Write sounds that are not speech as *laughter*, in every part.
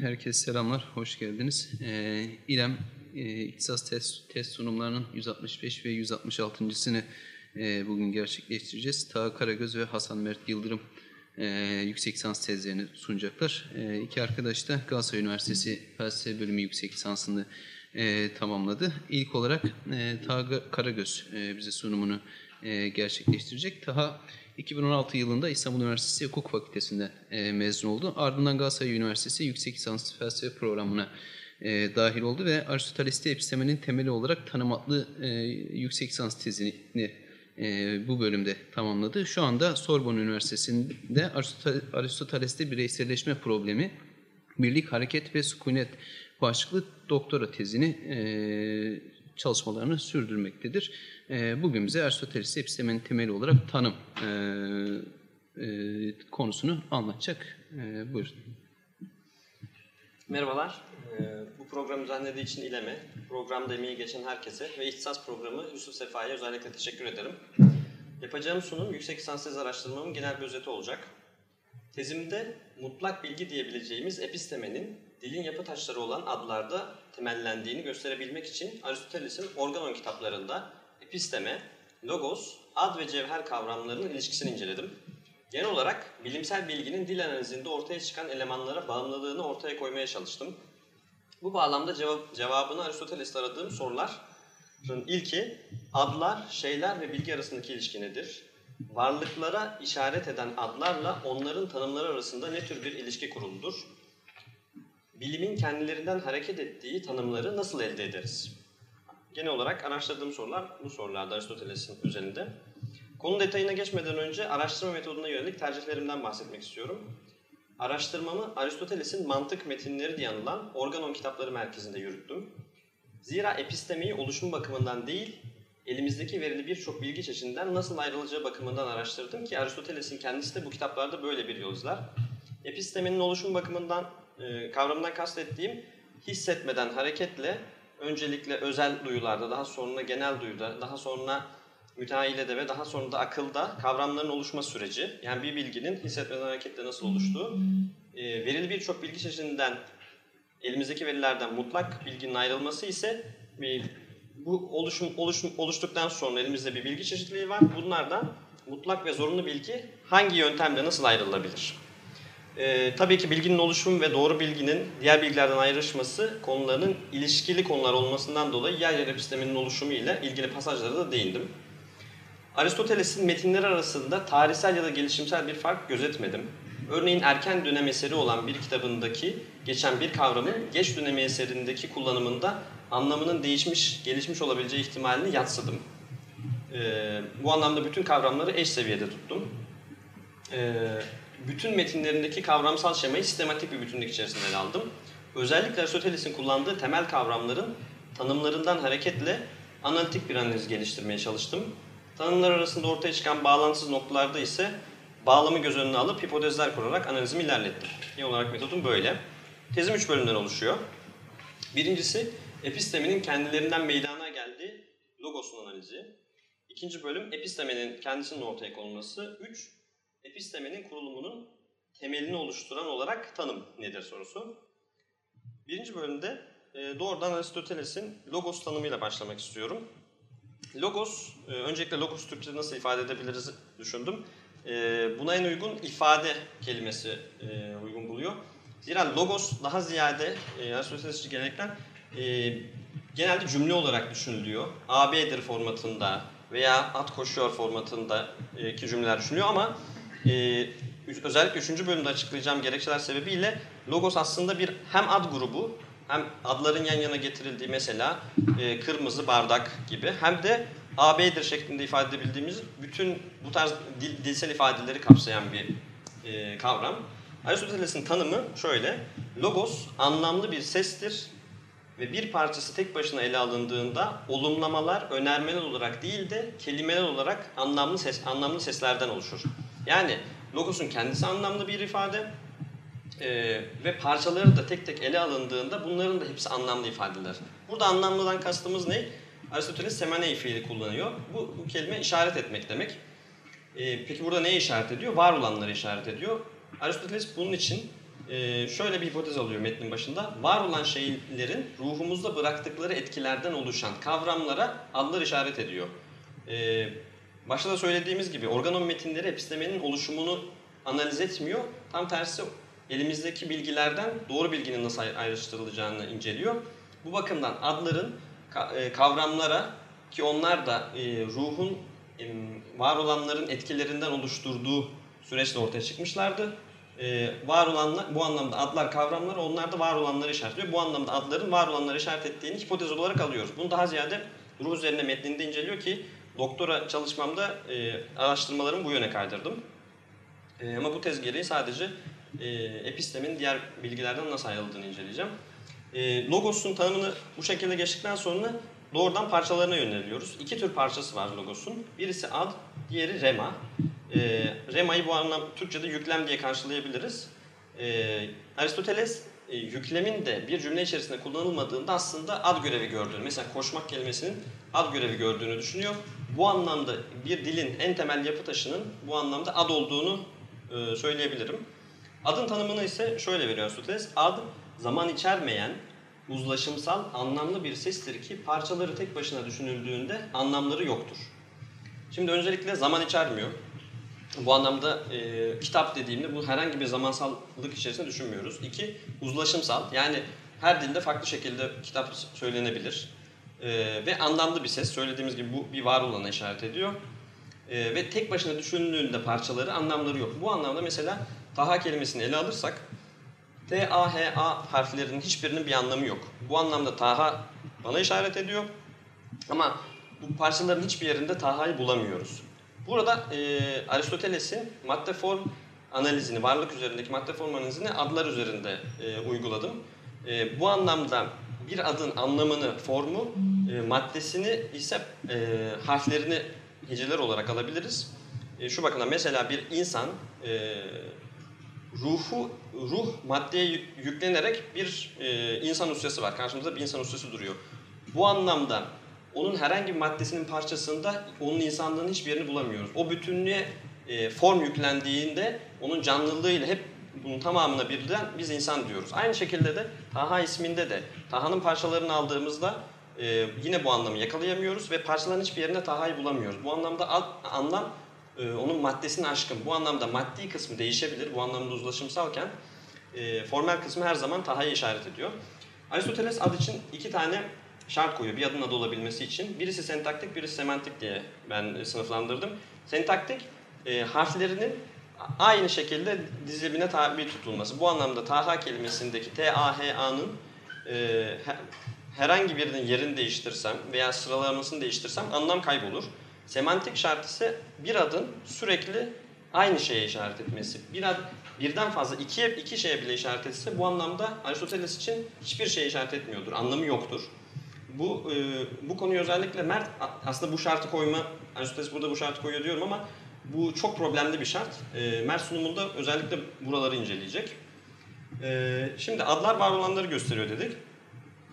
Herkese selamlar, hoş geldiniz. Ee, İrem e, İktisas test, test sunumlarının 165 ve 166.sini e, bugün gerçekleştireceğiz. Taha Karagöz ve Hasan Mert Yıldırım e, yüksek lisans tezlerini sunacaklar. E, iki arkadaş da Galatasaray Üniversitesi Felsefe Bölümü yüksek lisansını e, tamamladı. İlk olarak e, Taha Karagöz e, bize sunumunu e, gerçekleştirecek. Taha 2016 yılında İstanbul Üniversitesi Hukuk Fakültesi'nde e, mezun oldu. Ardından Galatasaray Üniversitesi Yüksek Lisans Felsefe Programı'na e, dahil oldu ve Aristoteles'te epistemenin temeli olarak tanımatlı e, yüksek lisans tezini e, bu bölümde tamamladı. Şu anda Sorbonne Üniversitesi'nde Aristoteles'te bireyselleşme problemi, birlik, hareket ve sükunet başlıklı doktora tezini e, çalışmalarını sürdürmektedir. E, bugün bize Aristoteles epistemenin temeli olarak tanım e, e, konusunu anlatacak. E, buyurun. Merhabalar. Ee, bu programı düzenlediği için İLEM'e, programda emeği geçen herkese ve ihtisas programı Yusuf Sefa'ya özellikle teşekkür ederim. Yapacağım sunum yüksek lisans araştırmamın genel bir özeti olacak. Tezimde mutlak bilgi diyebileceğimiz epistemenin dilin yapı taşları olan adlarda temellendiğini gösterebilmek için Aristoteles'in Organon kitaplarında episteme, logos, ad ve cevher kavramlarının ilişkisini inceledim. Genel olarak bilimsel bilginin dil analizinde ortaya çıkan elemanlara bağımlılığını ortaya koymaya çalıştım. Bu bağlamda cevap, cevabını Aristoteles'te aradığım soruların ilki adlar, şeyler ve bilgi arasındaki ilişki nedir? Varlıklara işaret eden adlarla onların tanımları arasında ne tür bir ilişki kuruludur? Bilimin kendilerinden hareket ettiği tanımları nasıl elde ederiz? Genel olarak araştırdığım sorular bu sorularda Aristoteles'in üzerinde. Konu detayına geçmeden önce araştırma metoduna yönelik tercihlerimden bahsetmek istiyorum. Araştırmamı Aristoteles'in mantık metinleri diye anılan Organon kitapları merkezinde yürüttüm. Zira epistemeyi oluşum bakımından değil, elimizdeki verili birçok bilgi çeşidinden nasıl ayrılacağı bakımından araştırdım ki Aristoteles'in kendisi de bu kitaplarda böyle bir yol izler. Epistemenin oluşum bakımından, e, kavramından kastettiğim hissetmeden hareketle öncelikle özel duyularda, daha sonra genel duyuda, daha sonra müteahhilede ve daha sonra da akılda kavramların oluşma süreci. Yani bir bilginin hissetmeden hareketle nasıl oluştuğu. E, verili birçok bilgi çeşidinden, elimizdeki verilerden mutlak bilginin ayrılması ise bir, bu oluşum, oluşum oluştuktan sonra elimizde bir bilgi çeşitliliği var. Bunlardan mutlak ve zorunlu bilgi hangi yöntemle nasıl ayrılabilir? Ee, tabii ki bilginin oluşumu ve doğru bilginin diğer bilgilerden ayrışması konularının ilişkili konular olmasından dolayı yer yer episteminin oluşumu ile ilgili pasajlara da değindim. Aristoteles'in metinleri arasında tarihsel ya da gelişimsel bir fark gözetmedim. Örneğin erken dönem eseri olan bir kitabındaki geçen bir kavramın geç dönem eserindeki kullanımında anlamının değişmiş, gelişmiş olabileceği ihtimalini yatsıdım. Ee, bu anlamda bütün kavramları eş seviyede tuttum. Ee, bütün metinlerindeki kavramsal şemayı sistematik bir bütünlük içerisinde ele aldım. Özellikle Aristoteles'in kullandığı temel kavramların tanımlarından hareketle analitik bir analiz geliştirmeye çalıştım. Tanımlar arasında ortaya çıkan bağlantısız noktalarda ise bağlamı göz önüne alıp hipotezler kurarak analizimi ilerlettim. Genel olarak metodum böyle. Tezim üç bölümden oluşuyor. Birincisi episteminin kendilerinden meydana geldiği logosun analizi. İkinci bölüm epistemenin kendisinin ortaya konulması. Üç, epistemenin kurulumunun temelini oluşturan olarak tanım nedir sorusu. Birinci bölümde e, doğrudan Aristoteles'in logos tanımıyla başlamak istiyorum. Logos, e, öncelikle logos Türkçe'de nasıl ifade edebiliriz düşündüm. E, buna en uygun ifade kelimesi uygun buluyor. Zira logos daha ziyade Aristotelesçi gelenekler e, genelde cümle olarak düşünülüyor. AB'dir formatında veya at koşuyor formatında ki cümleler düşünülüyor ama e, özellikle 3. bölümde açıklayacağım gerekçeler sebebiyle logos aslında bir hem ad grubu hem adların yan yana getirildiği mesela e, kırmızı bardak gibi hem de AB'dir şeklinde ifade edebildiğimiz bütün bu tarz dil, dilsel ifadeleri kapsayan bir e, kavram. Aristoteles'in tanımı şöyle. Logos anlamlı bir sestir ve bir parçası tek başına ele alındığında olumlamalar önermeler olarak değil de kelimeler olarak anlamlı ses anlamlı seslerden oluşur. Yani logosun kendisi anlamlı bir ifade e, ve parçaları da tek tek ele alındığında bunların da hepsi anlamlı ifadeler. Burada anlamlıdan kastımız ne? Aristoteles semenei fiili kullanıyor. Bu, bu kelime işaret etmek demek. E, peki burada neye işaret ediyor? Var olanları işaret ediyor. Aristoteles bunun için e, şöyle bir hipotez alıyor metnin başında. Var olan şeylerin ruhumuzda bıraktıkları etkilerden oluşan kavramlara adlar işaret ediyor. E, başta da söylediğimiz gibi organon metinleri epistemenin oluşumunu analiz etmiyor. Tam tersi elimizdeki bilgilerden doğru bilginin nasıl ay- ayrıştırılacağını inceliyor. Bu bakımdan adların e, kavramlara ki onlar da e, ruhun em, var olanların etkilerinden oluşturduğu süreçte ortaya çıkmışlardı. E, var olanlar, bu anlamda adlar kavramlar onlar da var olanları işaretliyor. Bu anlamda adların var olanları işaret ettiğini hipotez olarak alıyoruz. Bunu daha ziyade ruh üzerine metninde inceliyor ki doktora çalışmamda e, araştırmalarımı bu yöne kaydırdım. E, ama bu tez gereği sadece e, epistemin diğer bilgilerden nasıl ayrıldığını inceleyeceğim. E, logos'un tanımını bu şekilde geçtikten sonra doğrudan parçalarına yöneliyoruz. İki tür parçası var logos'un. Birisi ad, diğeri rema. E, rema'yı bu anlam Türkçe'de yüklem diye karşılayabiliriz. E, Aristoteles e, yüklemin de bir cümle içerisinde kullanılmadığında aslında ad görevi gördüğünü, mesela koşmak kelimesinin ad görevi gördüğünü düşünüyor. Bu anlamda bir dilin en temel yapı taşının bu anlamda ad olduğunu e, söyleyebilirim. Adın tanımını ise şöyle veriyor Aristoteles. Ad, zaman içermeyen, uzlaşımsal, anlamlı bir sestir ki parçaları tek başına düşünüldüğünde anlamları yoktur. Şimdi öncelikle zaman içermiyor. Bu anlamda e, kitap dediğimde bu herhangi bir zamansallık içerisinde düşünmüyoruz. İki, uzlaşımsal. Yani her dilde farklı şekilde kitap söylenebilir. E, ve anlamlı bir ses. Söylediğimiz gibi bu bir var olana işaret ediyor. E, ve tek başına düşündüğünde parçaları anlamları yok. Bu anlamda mesela Taha kelimesini ele alırsak T, A, H, A harflerinin hiçbirinin bir anlamı yok. Bu anlamda Taha bana işaret ediyor. Ama bu parçaların hiçbir yerinde Taha'yı bulamıyoruz. Burada e, Aristoteles'in madde form analizini, varlık üzerindeki madde form analizini adlar üzerinde e, uyguladım. E, bu anlamda bir adın anlamını, formu, e, maddesini ise e, harflerini heceler olarak alabiliriz. E, şu bakımdan mesela bir insan e, ruhu ruh maddeye yük- yüklenerek bir e, insan ussesi var. Karşımızda bir insan ussesi duruyor. Bu anlamda onun herhangi bir maddesinin parçasında onun insanlığının hiçbir yerini bulamıyoruz. O bütünlüğe e, form yüklendiğinde onun canlılığıyla hep bunun tamamına birden biz insan diyoruz. Aynı şekilde de Taha isminde de Taha'nın parçalarını aldığımızda e, yine bu anlamı yakalayamıyoruz ve parçaların hiçbir yerinde Taha'yı bulamıyoruz. Bu anlamda ad- anlam e, onun maddesini aşkın. Bu anlamda maddi kısmı değişebilir. Bu anlamda uzlaşımsalken e, formel kısmı her zaman Taha'ya işaret ediyor. Aristoteles ad için iki tane şart koyuyor bir adın adı olabilmesi için. Birisi sentaktik, birisi semantik diye ben sınıflandırdım. Sentaktik e, harflerinin aynı şekilde dizilimine tabi tutulması. Bu anlamda Taha kelimesindeki T-A-H-A'nın e, he- herhangi birinin yerini değiştirsem veya sıralamasını değiştirsem anlam kaybolur. Semantik şart ise bir adın sürekli aynı şeye işaret etmesi. Bir ad, birden fazla ikiye, iki şeye bile işaret etse bu anlamda Aristoteles için hiçbir şeye işaret etmiyordur. Anlamı yoktur. Bu e, bu konuyu özellikle Mert a- aslında bu şartı koyma Aristoteles burada bu şartı koyuyor diyorum ama bu çok problemli bir şart. E, Mert sunumunda özellikle buraları inceleyecek. E, şimdi adlar var olanları gösteriyor dedik.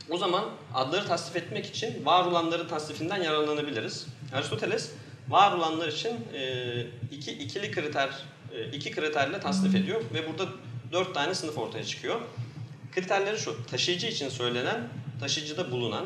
O zaman adları tasnif etmek için var olanları tasnifinden yararlanabiliriz. Aristoteles var olanlar için e, iki ikili kriter e, iki kriterle tasnif ediyor ve burada dört tane sınıf ortaya çıkıyor. Kriterleri şu: taşıyıcı için söylenen, taşıyıcıda bulunan.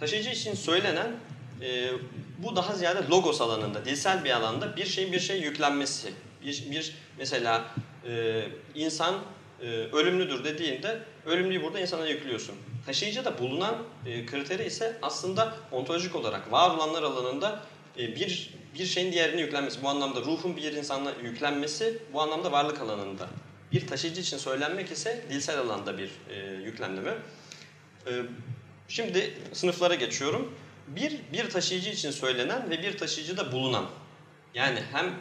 Taşıyıcı için söylenen e, bu daha ziyade logos alanında, dilsel bir alanda bir şeyin bir şeye yüklenmesi. Bir, bir mesela e, insan e, ölümlüdür dediğinde ölümlüyü burada insana yüklüyorsun. Taşıyıcıda bulunan e, kriteri ise aslında ontolojik olarak var olanlar alanında e, bir bir şeyin diğerine yüklenmesi. Bu anlamda ruhun bir insana yüklenmesi bu anlamda varlık alanında. Bir taşıyıcı için söylenmek ise dilsel alanda bir e, yüklemleme. E, şimdi sınıflara geçiyorum. Bir, bir taşıyıcı için söylenen ve bir taşıyıcıda bulunan. Yani hem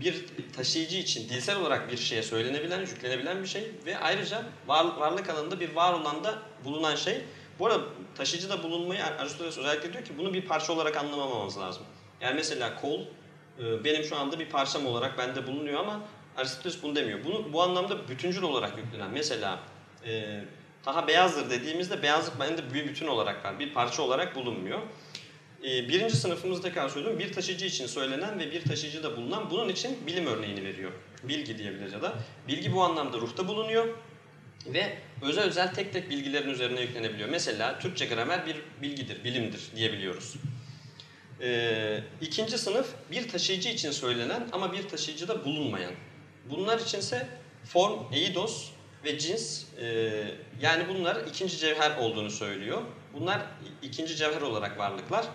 bir taşıyıcı için dilsel olarak bir şeye söylenebilen, yüklenebilen bir şey ve ayrıca var, varlık alanında bir var olan da bulunan şey. Bu arada taşıyıcıda bulunmayı Aristoteles özellikle diyor ki bunu bir parça olarak anlamamamız lazım. Yani mesela kol e, benim şu anda bir parçam olarak bende bulunuyor ama Aristoteles bunu demiyor. Bunu bu anlamda bütüncül olarak yüklenen. Mesela e, daha beyazdır dediğimizde beyazlık bende bir bütün olarak var. Bir parça olarak bulunmuyor. E, birinci sınıfımızda tekrar söylüyorum. Bir taşıyıcı için söylenen ve bir taşıyıcıda bulunan bunun için bilim örneğini veriyor. Bilgi diyebiliriz ya da. Bilgi bu anlamda ruhta bulunuyor. ve özel özel tek tek bilgilerin üzerine yüklenebiliyor. Mesela Türkçe gramer bir bilgidir, bilimdir diyebiliyoruz. Ee, ikinci sınıf bir taşıyıcı için söylenen ama bir taşıyıcıda bulunmayan. Bunlar içinse form, eidos ve cins e, yani bunlar ikinci cevher olduğunu söylüyor. Bunlar ikinci cevher olarak varlıklar.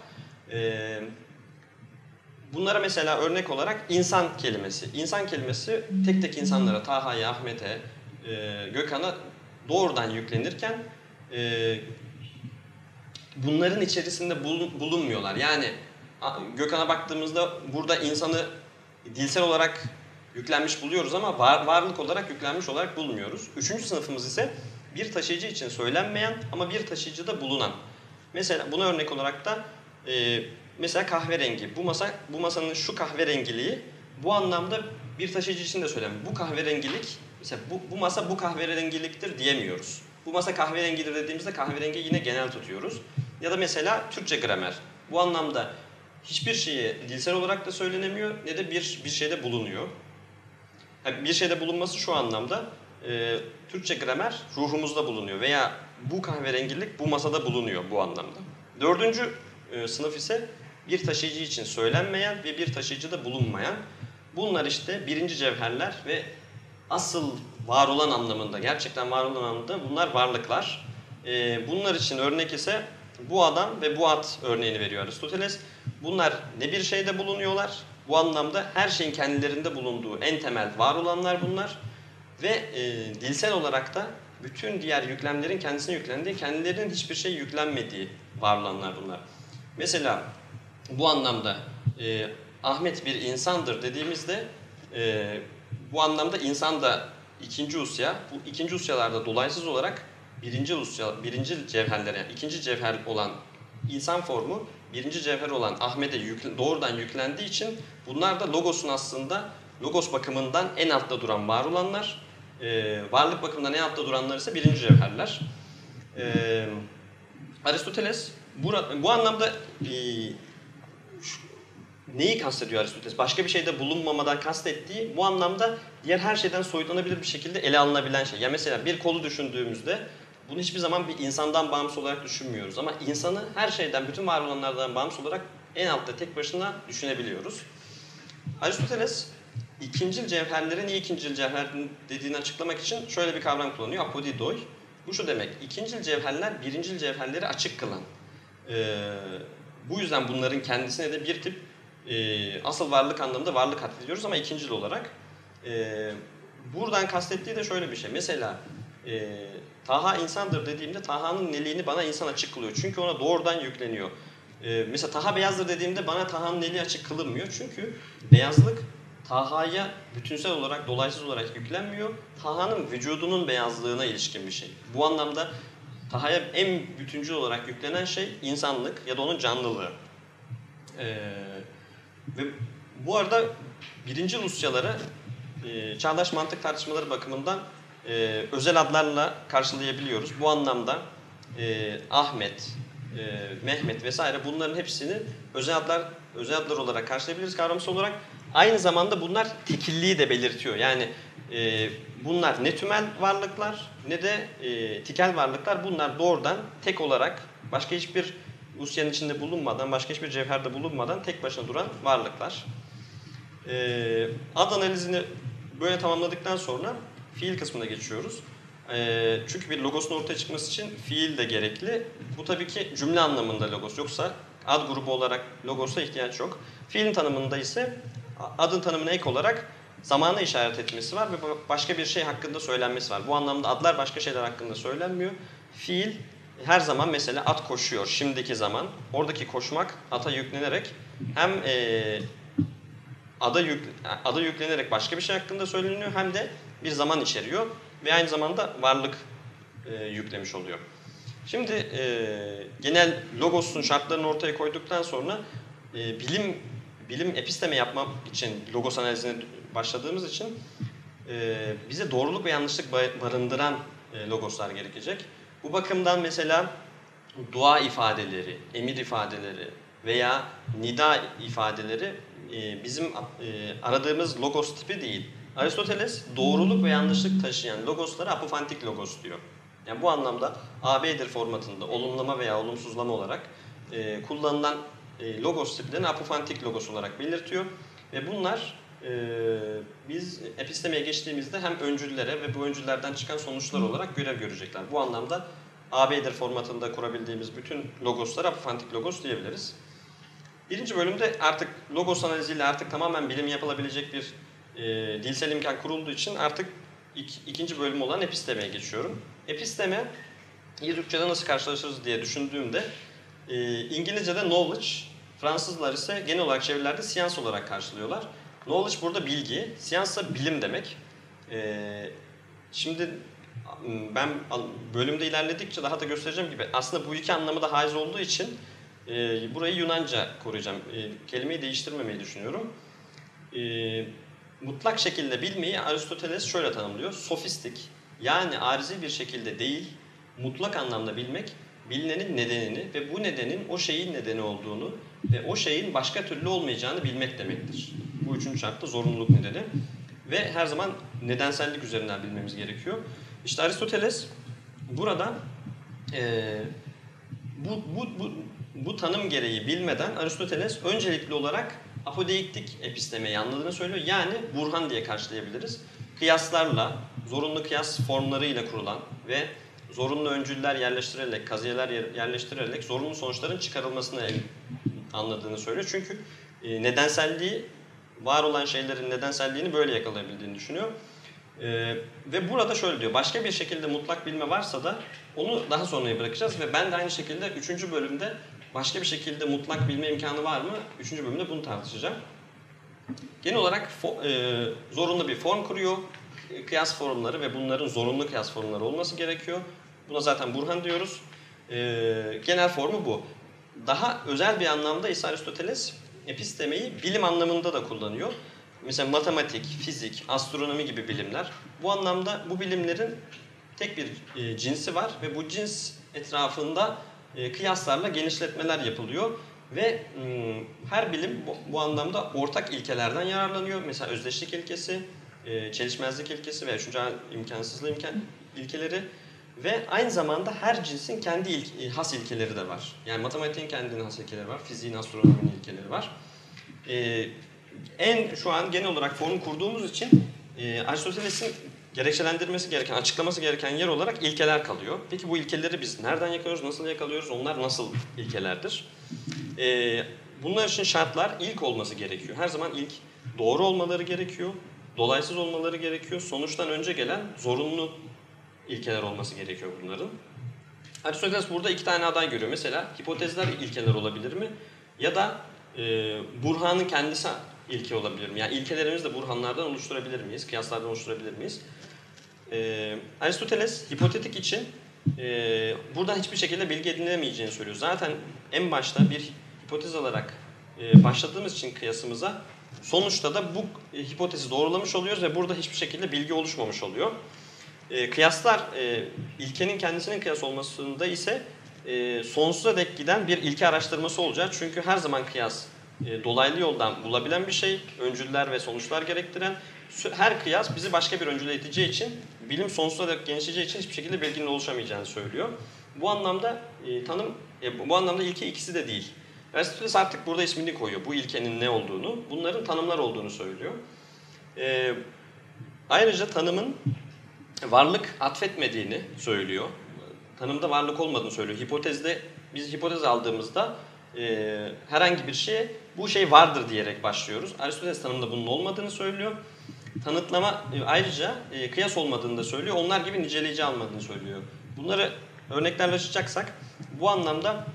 Bunlara mesela örnek olarak insan kelimesi. İnsan kelimesi tek tek insanlara, Taha'ya, Ahmet'e, Gökhan'a doğrudan yüklenirken bunların içerisinde bulun, bulunmuyorlar. Yani Gökhan'a baktığımızda burada insanı dilsel olarak yüklenmiş buluyoruz ama var, varlık olarak yüklenmiş olarak bulmuyoruz. Üçüncü sınıfımız ise bir taşıyıcı için söylenmeyen ama bir taşıyıcıda bulunan. Mesela buna örnek olarak da e, mesela kahverengi. Bu masa bu masanın şu kahverengiliği bu anlamda bir taşıyıcı için de söylemiyor. Bu kahverengilik mesela bu, bu masa bu kahverengiliktir diyemiyoruz. Bu masa kahverengidir dediğimizde kahverengi yine genel tutuyoruz. Ya da mesela Türkçe gramer. Bu anlamda hiçbir şeye dilsel olarak da söylenemiyor ne de bir bir şeyde bulunuyor. Yani bir şeyde bulunması şu anlamda e, Türkçe gramer ruhumuzda bulunuyor veya bu kahverengilik bu masada bulunuyor bu anlamda. Dördüncü e, sınıf ise bir taşıyıcı için söylenmeyen ve bir taşıyıcıda bulunmayan. Bunlar işte birinci cevherler ve asıl var olan anlamında, gerçekten var olan anlamında bunlar varlıklar. E, bunlar için örnek ise bu adam ve bu at örneğini veriyor Aristoteles. Bunlar ne bir şeyde bulunuyorlar, bu anlamda her şeyin kendilerinde bulunduğu en temel var olanlar bunlar. Ve e, dilsel olarak da bütün diğer yüklemlerin kendisine yüklendiği, kendilerinin hiçbir şey yüklenmediği var olanlar bunlar. Mesela bu anlamda e, Ahmet bir insandır dediğimizde e, bu anlamda insan da ikinci usya, bu ikinci usyalarda dolaysız olarak birinci usya, birinci cevherlere, ikinci cevher olan insan formu birinci cevher olan Ahmet'e yükle, doğrudan yüklendiği için bunlar da logosun aslında logos bakımından en altta duran var olanlar. E, varlık bakımından en altta duranlar ise birinci cevherler. E, Aristoteles bu, bu anlamda e, şu, neyi kastediyor Aristoteles? Başka bir şeyde bulunmamadan kastettiği bu anlamda diğer her şeyden soyutlanabilir bir şekilde ele alınabilen şey. Ya mesela bir kolu düşündüğümüzde bunu hiçbir zaman bir insandan bağımsız olarak düşünmüyoruz. Ama insanı her şeyden, bütün var olanlardan bağımsız olarak en altta tek başına düşünebiliyoruz. Aristoteles ikincil cevherleri niye ikincil cevher dediğini açıklamak için şöyle bir kavram kullanıyor. Apodidoi. Bu şu demek, ikincil cevherler birincil cevherleri açık kılan. Ee, bu yüzden bunların kendisine de bir tip e, asıl varlık anlamında varlık atfediyoruz ama ikincil olarak. E, buradan kastettiği de şöyle bir şey. Mesela e, Taha insandır dediğimde Taha'nın neliğini bana insan açık kılıyor. Çünkü ona doğrudan yükleniyor. Ee, mesela Taha beyazdır dediğimde bana Taha'nın neliği açık kılınmıyor. Çünkü beyazlık Taha'ya bütünsel olarak, dolaysız olarak yüklenmiyor. Taha'nın vücudunun beyazlığına ilişkin bir şey. Bu anlamda Taha'ya en bütüncül olarak yüklenen şey insanlık ya da onun canlılığı. Ee, ve bu arada birinci Rusyaları e, çağdaş mantık tartışmaları bakımından e, özel adlarla karşılayabiliyoruz. Bu anlamda e, Ahmet, e, Mehmet vesaire bunların hepsini özel adlar özel adlar olarak karşılayabiliriz kavramsal olarak. Aynı zamanda bunlar tekilliği de belirtiyor. Yani e, bunlar ne tümel varlıklar ne de e, tikel varlıklar. Bunlar doğrudan tek olarak başka hiçbir usyanın içinde bulunmadan, başka hiçbir cevherde bulunmadan tek başına duran varlıklar. E, ad analizini böyle tamamladıktan sonra fiil kısmına geçiyoruz. E, çünkü bir logosun ortaya çıkması için fiil de gerekli. Bu tabii ki cümle anlamında logos. Yoksa ad grubu olarak logosa ihtiyaç yok. Fiilin tanımında ise adın tanımına ek olarak zamana işaret etmesi var ve başka bir şey hakkında söylenmesi var. Bu anlamda adlar başka şeyler hakkında söylenmiyor. Fiil her zaman mesela at koşuyor şimdiki zaman. Oradaki koşmak ata yüklenerek hem e, ada, yük, ada yüklenerek başka bir şey hakkında söyleniyor hem de bir zaman içeriyor ve aynı zamanda varlık e, yüklemiş oluyor. Şimdi e, genel logosun şartlarını ortaya koyduktan sonra e, bilim bilim episteme yapmak için logos analizine başladığımız için e, bize doğruluk ve yanlışlık barındıran e, logoslar gerekecek. Bu bakımdan mesela dua ifadeleri, emir ifadeleri veya nida ifadeleri e, bizim e, aradığımız logos tipi değil. Aristoteles doğruluk ve yanlışlık taşıyan logoslara apofantik logos diyor. Yani bu anlamda AB'dir formatında olumlama veya olumsuzlama olarak e, kullanılan e, logos tiplerini apofantik logos olarak belirtiyor. Ve bunlar e, biz epistemeye geçtiğimizde hem öncüllere ve bu öncüllerden çıkan sonuçlar olarak görev görecekler. Bu anlamda AB'dir formatında kurabildiğimiz bütün logoslara apofantik logos diyebiliriz. Birinci bölümde artık logos analiziyle artık tamamen bilim yapılabilecek bir e, dilsel imkan kurulduğu için artık ik, ikinci bölüm olan epistemeye geçiyorum. Episteme, iyi Türkçe'de nasıl karşılaşırız diye düşündüğümde e, İngilizce'de knowledge, Fransızlar ise genel olarak çevirilerde science olarak karşılıyorlar. Knowledge burada bilgi, science ise bilim demek. E, şimdi ben bölümde ilerledikçe daha da göstereceğim gibi aslında bu iki anlamı da haiz olduğu için e, burayı Yunanca koruyacağım. E, kelimeyi değiştirmemeyi düşünüyorum. E, mutlak şekilde bilmeyi Aristoteles şöyle tanımlıyor. Sofistik yani arzi bir şekilde değil, mutlak anlamda bilmek bilinenin nedenini ve bu nedenin o şeyin nedeni olduğunu ve o şeyin başka türlü olmayacağını bilmek demektir. Bu üçüncü şartta zorunluluk nedeni. Ve her zaman nedensellik üzerinden bilmemiz gerekiyor. İşte Aristoteles burada e, bu, bu, bu, bu tanım gereği bilmeden Aristoteles öncelikli olarak apodeiktik epistemeyi anladığını söylüyor. Yani burhan diye karşılayabiliriz. Kıyaslarla, zorunlu kıyas formlarıyla kurulan ve zorunlu öncüller yerleştirerek, kaziyeler yerleştirerek zorunlu sonuçların çıkarılmasını anladığını söylüyor. Çünkü e, nedenselliği, var olan şeylerin nedenselliğini böyle yakalayabildiğini düşünüyor. Ee, ve burada şöyle diyor, başka bir şekilde mutlak bilme varsa da onu daha sonraya bırakacağız ve ben de aynı şekilde 3. bölümde başka bir şekilde mutlak bilme imkanı var mı? 3. bölümde bunu tartışacağım. Genel olarak fo, e, zorunlu bir form kuruyor, kıyas formları ve bunların zorunlu kıyas formları olması gerekiyor. Buna zaten Burhan diyoruz. E, genel formu bu. Daha özel bir anlamda ise Aristoteles epistemeyi bilim anlamında da kullanıyor. Mesela matematik, fizik, astronomi gibi bilimler. Bu anlamda bu bilimlerin tek bir e, cinsi var ve bu cins etrafında e, kıyaslarla genişletmeler yapılıyor. Ve m, her bilim bu, bu anlamda ortak ilkelerden yararlanıyor. Mesela özdeşlik ilkesi, e, çelişmezlik ilkesi ve üçüncü imkansızlığı imkan ilkeleri ve aynı zamanda her cinsin kendi ilk, e, has ilkeleri de var. Yani matematiğin kendine has ilkeleri var, fiziğin, astronominin ilkeleri var. E, en şu an genel olarak form kurduğumuz için e, Aristoteles'in gerekçelendirmesi gereken, açıklaması gereken yer olarak ilkeler kalıyor. Peki bu ilkeleri biz nereden yakalıyoruz, nasıl yakalıyoruz, onlar nasıl ilkelerdir? E, bunlar için şartlar ilk olması gerekiyor. Her zaman ilk doğru olmaları gerekiyor, dolaysız olmaları gerekiyor, sonuçtan önce gelen zorunlu ilkeler olması gerekiyor bunların. Aristoteles burada iki tane aday görüyor. Mesela hipotezler ilkeler olabilir mi? Ya da e, Burhan'ın kendisi ilke olabilir mi? Yani ilkelerimizi de burhanlardan oluşturabilir miyiz? Kıyaslardan oluşturabilir miyiz? Ee, Aristoteles hipotetik için e, buradan hiçbir şekilde bilgi edinilemeyeceğini söylüyor. Zaten en başta bir hipotez alarak e, başladığımız için kıyasımıza sonuçta da bu e, hipotezi doğrulamış oluyoruz ve burada hiçbir şekilde bilgi oluşmamış oluyor. E, kıyaslar e, ilkenin kendisinin kıyas olmasında ise e, sonsuza dek giden bir ilke araştırması olacak. Çünkü her zaman kıyas e, dolaylı yoldan bulabilen bir şey, öncüller ve sonuçlar gerektiren her kıyas bizi başka bir öncüle iteceği için bilim sonsuza dek genişleyeceği için hiçbir şekilde bilginin oluşamayacağını söylüyor. Bu anlamda e, tanım, e, bu anlamda ilke ikisi de değil. Aristoteles artık burada ismini koyuyor. Bu ilkenin ne olduğunu, bunların tanımlar olduğunu söylüyor. E, ayrıca tanımın varlık atfetmediğini söylüyor. Tanımda varlık olmadığını söylüyor. Hipotezde, biz hipotez aldığımızda e, herhangi bir şeye bu şey vardır diyerek başlıyoruz. Aristoteles tanımında bunun olmadığını söylüyor. Tanıtlama e, ayrıca e, kıyas olmadığını da söylüyor. Onlar gibi niceleyici almadığını söylüyor. Bunları örneklerle açacaksak bu anlamda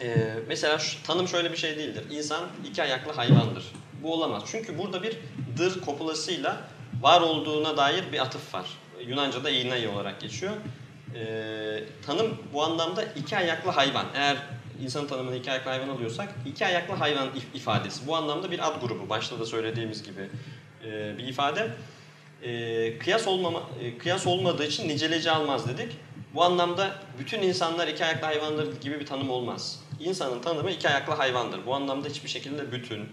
e, mesela şu, tanım şöyle bir şey değildir. İnsan iki ayaklı hayvandır. Bu olamaz. Çünkü burada bir dır kopulasıyla var olduğuna dair bir atıf var. Yunanca'da eğinayı olarak geçiyor. E, tanım bu anlamda iki ayaklı hayvan. Eğer insan tanımını iki ayaklı hayvan alıyorsak iki ayaklı hayvan ifadesi. Bu anlamda bir ad grubu. Başta da söylediğimiz gibi e, bir ifade. E, kıyas olmama, e, kıyas olmadığı için niceleci almaz dedik. Bu anlamda bütün insanlar iki ayaklı hayvandır gibi bir tanım olmaz. İnsanın tanımı iki ayaklı hayvandır. Bu anlamda hiçbir şekilde bütün,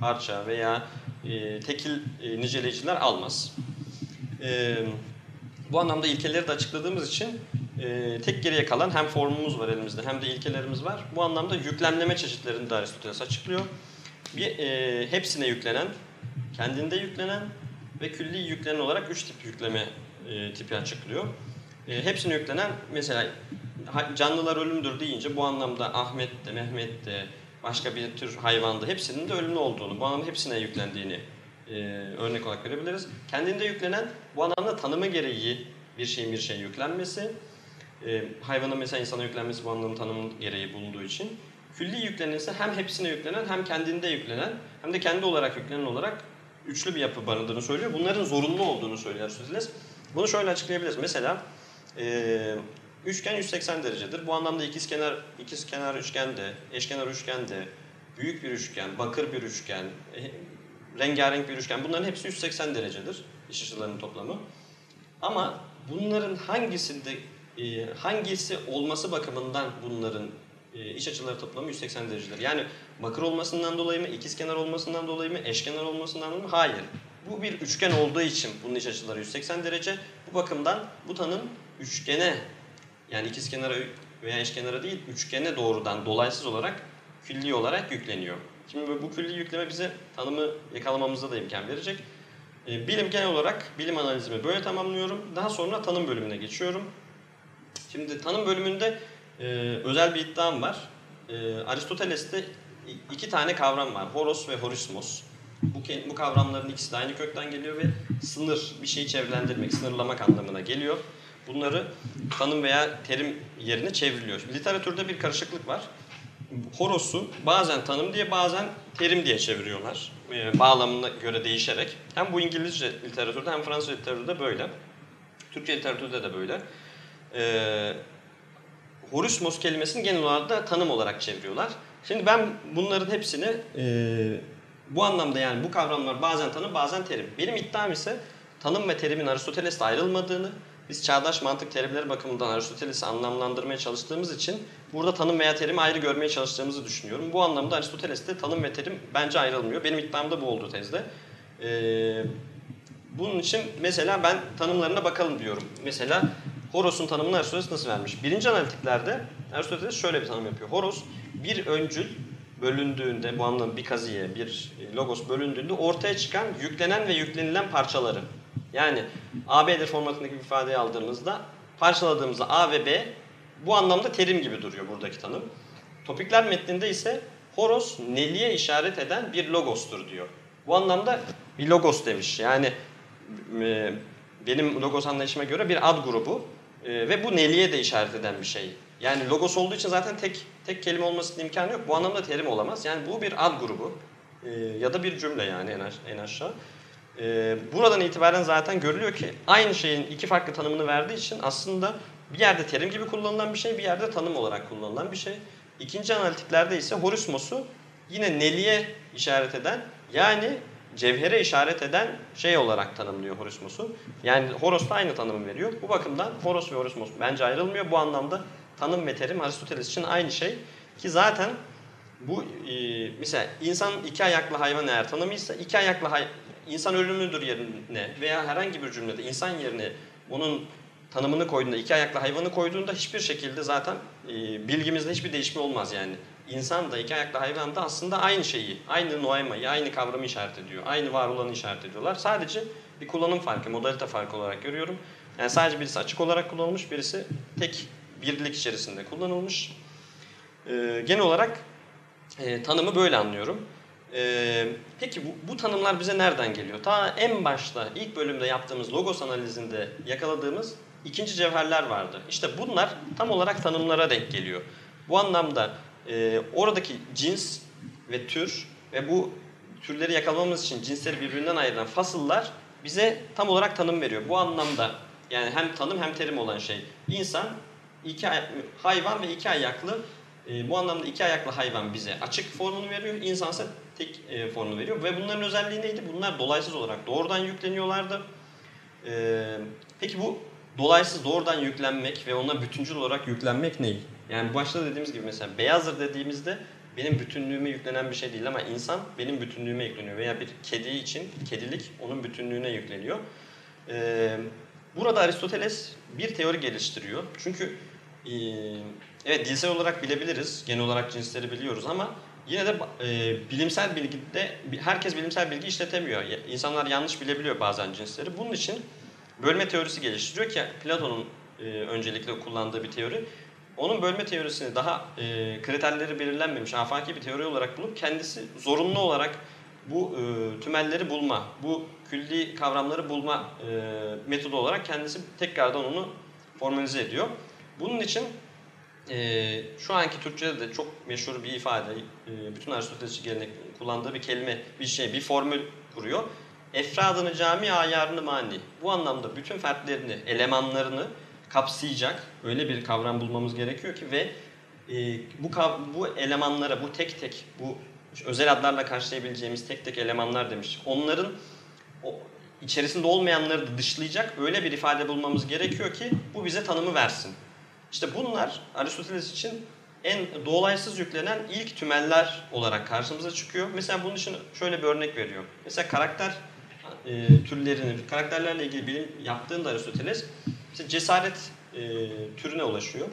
parça veya e, tekil e, niceleyiciler almaz. E, bu anlamda ilkeleri de açıkladığımız için e, tek geriye kalan hem formumuz var elimizde hem de ilkelerimiz var. Bu anlamda yüklemleme çeşitlerini de Aristoteles açıklıyor. Bir, e, hepsine yüklenen, kendinde yüklenen ve külli yüklenen olarak üç tip yükleme e, tipi açıklıyor. E, hepsine yüklenen mesela canlılar ölümdür deyince bu anlamda Ahmet de, Mehmet de, başka bir tür hayvanda hepsinin de ölümlü olduğunu, bu anlamda hepsine yüklendiğini e, örnek olarak verebiliriz. Kendinde yüklenen bu anlamda tanımı gereği bir şeyin bir şeye yüklenmesi, e, hayvanın mesela insana yüklenmesi bu anlamda tanımı gereği bulunduğu için. Külli yüklenirse hem hepsine yüklenen hem kendinde yüklenen hem de kendi olarak yüklenen olarak üçlü bir yapı barındığını söylüyor. Bunların zorunlu olduğunu söylüyor Aristoteles. Bunu şöyle açıklayabiliriz. Mesela e, üçgen 180 derecedir. Bu anlamda ikizkenar ikizkenar üçgende, eşkenar üçgende, büyük bir üçgen, bakır bir üçgen, e, rengarenk bir üçgen bunların hepsi 180 derecedir iç açılarının toplamı. Ama bunların hangisinde e, hangisi olması bakımından bunların e, iç açıları toplamı 180 derecedir. Yani bakır olmasından dolayı mı, ikizkenar olmasından dolayı mı, eşkenar olmasından dolayı mı? Hayır. Bu bir üçgen olduğu için bunun iç açıları 180 derece. Bu bakımdan bu tanım üçgene yani ikizkenara veya eşkenara değil üçgene doğrudan dolaysız olarak külli olarak yükleniyor. Şimdi bu külli yükleme bize tanımı yakalamamıza da imkan verecek. E, Bilim genel olarak bilim analizimi böyle tamamlıyorum. Daha sonra tanım bölümüne geçiyorum. Şimdi tanım bölümünde e, özel bir iddiam var. E, Aristoteles'te iki tane kavram var. Horos ve horismos. Bu, bu kavramların ikisi de aynı kökten geliyor ve sınır, bir şeyi çevrelendirmek, sınırlamak anlamına geliyor. Bunları tanım veya terim yerine çevriliyor. Literatürde bir karışıklık var. Horos'u bazen tanım diye bazen terim diye çeviriyorlar. E, bağlamına göre değişerek. Hem bu İngilizce literatürde hem Fransız literatürde böyle. Türkçe literatürde de böyle. E, Horismos kelimesini genel olarak da tanım olarak çeviriyorlar. Şimdi ben bunların hepsini e, bu anlamda yani bu kavramlar bazen tanım bazen terim. Benim iddiam ise tanım ve terimin Aristoteles'te ayrılmadığını, biz çağdaş mantık terimleri bakımından Aristoteles'i anlamlandırmaya çalıştığımız için burada tanım veya terimi ayrı görmeye çalıştığımızı düşünüyorum. Bu anlamda Aristoteles'te tanım ve terim bence ayrılmıyor. Benim iddiam da bu oldu tezde. Ee, bunun için mesela ben tanımlarına bakalım diyorum. Mesela Horos'un tanımını Aristoteles nasıl vermiş? Birinci analitiklerde Aristoteles şöyle bir tanım yapıyor. Horos bir öncül bölündüğünde, bu anlamda bir kaziye, bir logos bölündüğünde ortaya çıkan yüklenen ve yüklenilen parçaları. Yani AB'dir formatındaki bir ifadeyi aldığımızda parçaladığımızda A ve B bu anlamda terim gibi duruyor buradaki tanım. Topikler metninde ise Horos neliğe işaret eden bir logostur diyor. Bu anlamda bir logos demiş. Yani e, benim logos anlayışıma göre bir ad grubu e, ve bu neliğe de işaret eden bir şey. Yani logos olduğu için zaten tek tek kelime olmasının imkanı yok. Bu anlamda terim olamaz. Yani bu bir ad grubu e, ya da bir cümle yani en aşağı. E, buradan itibaren zaten görülüyor ki aynı şeyin iki farklı tanımını verdiği için aslında bir yerde terim gibi kullanılan bir şey, bir yerde tanım olarak kullanılan bir şey. İkinci analitiklerde ise horismosu yine neliğe işaret eden yani cevhere işaret eden şey olarak tanımlıyor horismosu. Yani horos da aynı tanımı veriyor. Bu bakımdan horos ve horismos bence ayrılmıyor. Bu anlamda tanım ve terim Aristoteles için aynı şey. Ki zaten bu e, mesela insan iki ayaklı hayvan eğer tanımıysa iki ayaklı hay insan ölümlüdür yerine veya herhangi bir cümlede insan yerine onun tanımını koyduğunda, iki ayaklı hayvanı koyduğunda hiçbir şekilde zaten e, bilgimizde hiçbir değişme olmaz yani. İnsan da iki ayaklı hayvan da aslında aynı şeyi, aynı noemayı, aynı kavramı işaret ediyor. Aynı var olanı işaret ediyorlar. Sadece bir kullanım farkı, modalite farkı olarak görüyorum. Yani sadece birisi açık olarak kullanılmış, birisi tek birlik içerisinde kullanılmış. E, genel olarak e, tanımı böyle anlıyorum. E, peki bu, bu tanımlar bize nereden geliyor? Ta en başta ilk bölümde yaptığımız logos analizinde yakaladığımız ikinci cevherler vardı. İşte bunlar tam olarak tanımlara denk geliyor. Bu anlamda e, oradaki cins ve tür ve bu türleri yakalamamız için cinsleri birbirinden ayıran fasıllar bize tam olarak tanım veriyor. Bu anlamda yani hem tanım hem terim olan şey. İnsan, iki ay- hayvan ve iki ayaklı e, bu anlamda iki ayaklı hayvan bize açık formunu veriyor, insansa tek e, formunu veriyor. Ve bunların özelliği neydi? Bunlar dolaysız olarak doğrudan yükleniyorlardı. E, peki bu dolaysız doğrudan yüklenmek ve ona bütüncül olarak yüklenmek ne? Yani başta dediğimiz gibi mesela beyazdır dediğimizde benim bütünlüğüme yüklenen bir şey değil ama insan benim bütünlüğüme yükleniyor veya bir kedi için kedilik onun bütünlüğüne yükleniyor. Ee, burada Aristoteles bir teori geliştiriyor. Çünkü e, evet dilsel olarak bilebiliriz, genel olarak cinsleri biliyoruz ama yine de e, bilimsel bilgide herkes bilimsel bilgi işletemiyor. İnsanlar yanlış bilebiliyor bazen cinsleri. Bunun için bölme teorisi geliştiriyor ki Platon'un e, öncelikle kullandığı bir teori. Onun bölme teorisini daha e, kriterleri belirlenmemiş afaki bir teori olarak bulup kendisi zorunlu olarak bu e, tümelleri bulma, bu külli kavramları bulma e, metodu olarak kendisi tekrardan onu formalize ediyor. Bunun için e, şu anki Türkçe'de de çok meşhur bir ifade, e, bütün Aristotelesçi gelenek kullandığı bir kelime, bir şey, bir formül kuruyor. Efradını cami, ayarını mani. Bu anlamda bütün fertlerini, elemanlarını kapsayacak öyle bir kavram bulmamız gerekiyor ki ve e, bu bu elemanlara, bu tek tek, bu özel adlarla karşılayabileceğimiz tek tek elemanlar demiştik. Onların o, içerisinde olmayanları da dışlayacak öyle bir ifade bulmamız gerekiyor ki bu bize tanımı versin. İşte bunlar Aristoteles için en dolaysız yüklenen ilk tümeller olarak karşımıza çıkıyor. Mesela bunun için şöyle bir örnek veriyor. Mesela karakter e, türlerini, karakterlerle ilgili bilim yaptığında Aristoteles işte cesaret e, türüne ulaşıyor.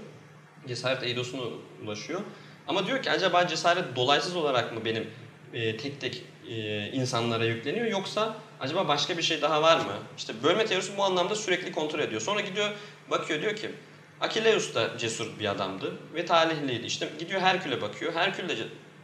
Cesaret eidosuna ulaşıyor. Ama diyor ki acaba cesaret dolaysız olarak mı benim e, tek tek e, insanlara yükleniyor yoksa acaba başka bir şey daha var mı? İşte bölme teorisi bu anlamda sürekli kontrol ediyor. Sonra gidiyor bakıyor diyor ki Akileus da cesur bir adamdı ve talihliydi. İşte gidiyor Herkül'e bakıyor. Herkül de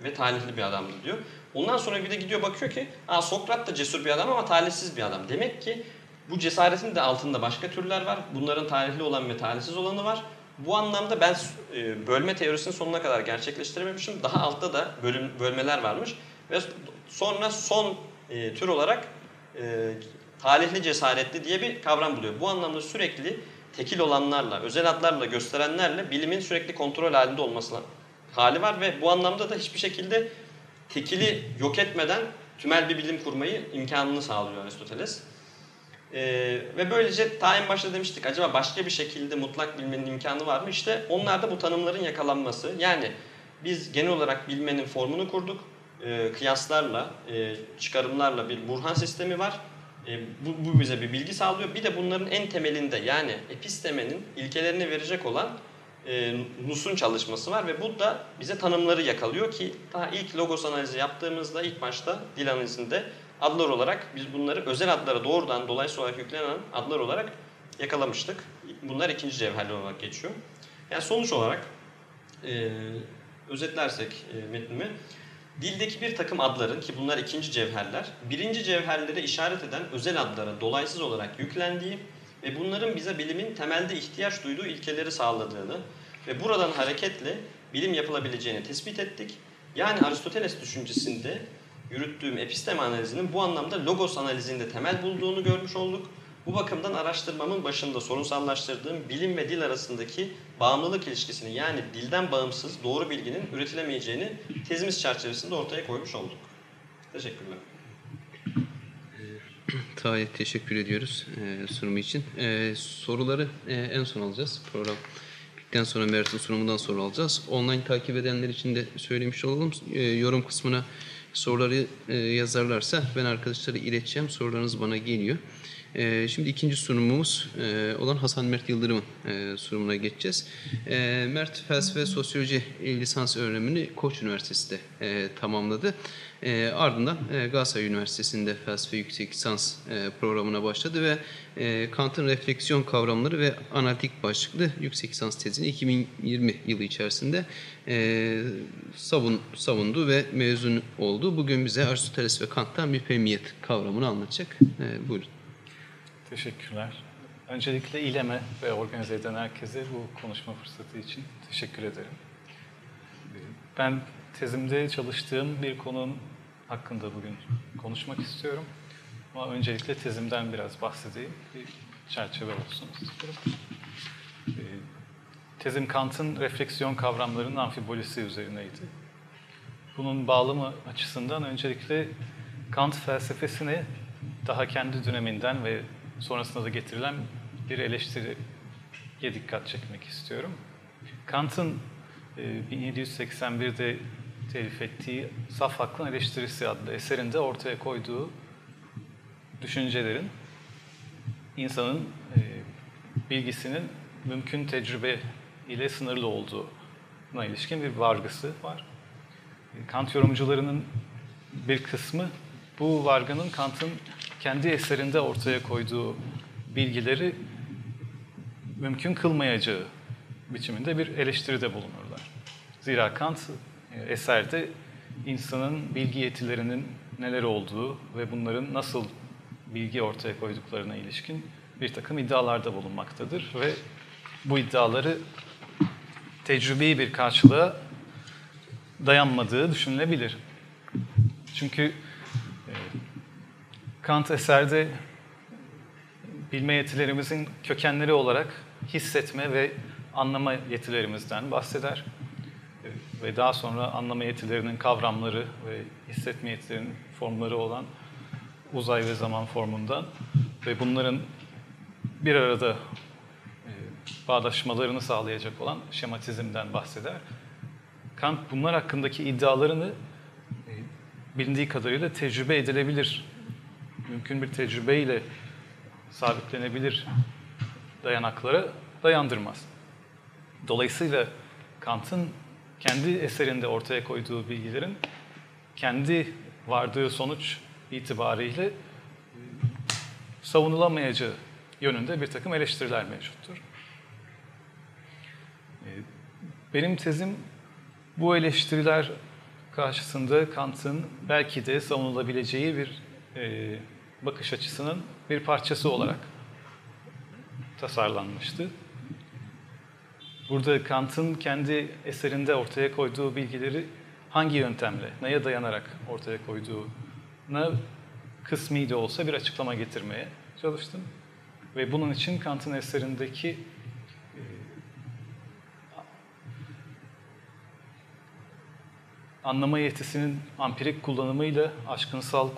ve talihli bir adamdı diyor. Ondan sonra bir de gidiyor bakıyor ki Aa, Sokrat da cesur bir adam ama talihsiz bir adam. Demek ki bu cesaretin de altında başka türler var. Bunların talihli olan ve talihsiz olanı var. Bu anlamda ben e, bölme teorisini sonuna kadar gerçekleştirememişim. Daha altta da bölüm, bölmeler varmış. Ve sonra son e, tür olarak e, talihli cesaretli diye bir kavram buluyor. Bu anlamda sürekli tekil olanlarla, özel adlarla gösterenlerle bilimin sürekli kontrol halinde olması hali var ve bu anlamda da hiçbir şekilde tekili yok etmeden tümel bir bilim kurmayı imkanını sağlıyor Aristoteles. Ee, ve böylece ta en başta demiştik acaba başka bir şekilde mutlak bilmenin imkanı var mı? İşte onlarda bu tanımların yakalanması. Yani biz genel olarak bilmenin formunu kurduk. Ee, kıyaslarla, e, çıkarımlarla bir burhan sistemi var. E, bu, bu bize bir bilgi sağlıyor. Bir de bunların en temelinde yani epistemenin ilkelerini verecek olan e, Nuss'un çalışması var ve bu da bize tanımları yakalıyor ki daha ilk logos analizi yaptığımızda ilk başta dil analizinde adlar olarak biz bunları özel adlara doğrudan dolayısıyla olarak yüklenen adlar olarak yakalamıştık. Bunlar ikinci cevherli olarak geçiyor. Yani sonuç olarak e, özetlersek e, metnimi dildeki bir takım adların ki bunlar ikinci cevherler birinci cevherlere işaret eden özel adlara dolaysız olarak yüklendiği ve bunların bize bilimin temelde ihtiyaç duyduğu ilkeleri sağladığını ve buradan hareketle bilim yapılabileceğini tespit ettik. Yani Aristoteles düşüncesinde yürüttüğüm episteme analizinin bu anlamda logos analizinde temel bulduğunu görmüş olduk. Bu bakımdan araştırmamın başında sorunsallaştırdığım bilim ve dil arasındaki bağımlılık ilişkisini yani dilden bağımsız doğru bilginin üretilemeyeceğini tezimiz çerçevesinde ortaya koymuş olduk. Teşekkürler. *clears throat* Tahir teşekkür ediyoruz e, sunumu için. E, soruları e, en son alacağız. Program bittikten sonra Mert'in sunumundan sonra alacağız. Online takip edenler için de söylemiş olalım. E, yorum kısmına soruları e, yazarlarsa ben arkadaşlara ileteceğim. Sorularınız bana geliyor. E, şimdi ikinci sunumumuz e, olan Hasan Mert Yıldırım'ın e, sunumuna geçeceğiz. E, Mert felsefe sosyoloji lisans öğrenimini Koç Üniversitesi'de tamamladı. Ardından e, Galatasaray Üniversitesi'nde felsefe yüksek lisans programına başladı ve Kant'ın refleksiyon kavramları ve analitik başlıklı yüksek lisans tezini 2020 yılı içerisinde savun, savundu ve mezun oldu. Bugün bize Aristoteles ve Kant'tan müpemiyet kavramını anlatacak. Buyurun. Teşekkürler. Öncelikle İLEM'e ve organize eden herkese bu konuşma fırsatı için teşekkür ederim. Ben tezimde çalıştığım bir konunun hakkında bugün konuşmak istiyorum. Ama öncelikle tezimden biraz bahsedeyim. Bir çerçeve olsun istiyorum. Ee, tezim Kant'ın refleksiyon kavramlarının amfibolisi üzerineydi. Bunun bağlamı açısından öncelikle Kant felsefesini daha kendi döneminden ve sonrasında da getirilen bir eleştiriye dikkat çekmek istiyorum. Kant'ın 1781'de e, telif ettiği Saf Hakkın Eleştirisi adlı eserinde ortaya koyduğu düşüncelerin insanın e, bilgisinin mümkün tecrübe ile sınırlı olduğuna ilişkin bir vargısı var. E, Kant yorumcularının bir kısmı bu vargının Kant'ın kendi eserinde ortaya koyduğu bilgileri mümkün kılmayacağı biçiminde bir eleştiride bulunurlar. Zira Kant e, eserde insanın bilgi yetilerinin neler olduğu ve bunların nasıl bilgi ortaya koyduklarına ilişkin bir takım iddialarda bulunmaktadır ve bu iddiaları tecrübi bir karşılığa dayanmadığı düşünülebilir. Çünkü Kant eserde bilme yetilerimizin kökenleri olarak hissetme ve anlama yetilerimizden bahseder. Ve daha sonra anlama yetilerinin kavramları ve hissetme yetilerinin formları olan uzay ve zaman formundan ve bunların bir arada e, bağdaşmalarını sağlayacak olan şematizmden bahseder. Kant bunlar hakkındaki iddialarını e, bilindiği kadarıyla tecrübe edilebilir, mümkün bir tecrübeyle sabitlenebilir dayanaklara dayandırmaz. Dolayısıyla Kant'ın kendi eserinde ortaya koyduğu bilgilerin kendi vardığı sonuç itibariyle savunulamayacağı yönünde bir takım eleştiriler mevcuttur. E, Benim tezim bu eleştiriler karşısında Kant'ın belki de savunulabileceği bir e, bakış açısının bir parçası olarak tasarlanmıştı. Burada Kant'ın kendi eserinde ortaya koyduğu bilgileri hangi yöntemle, neye dayanarak ortaya koyduğuna kısmi de olsa bir açıklama getirmeye çalıştım. Ve bunun için Kant'ın eserindeki e, anlama yetisinin ampirik kullanımıyla aşkınsal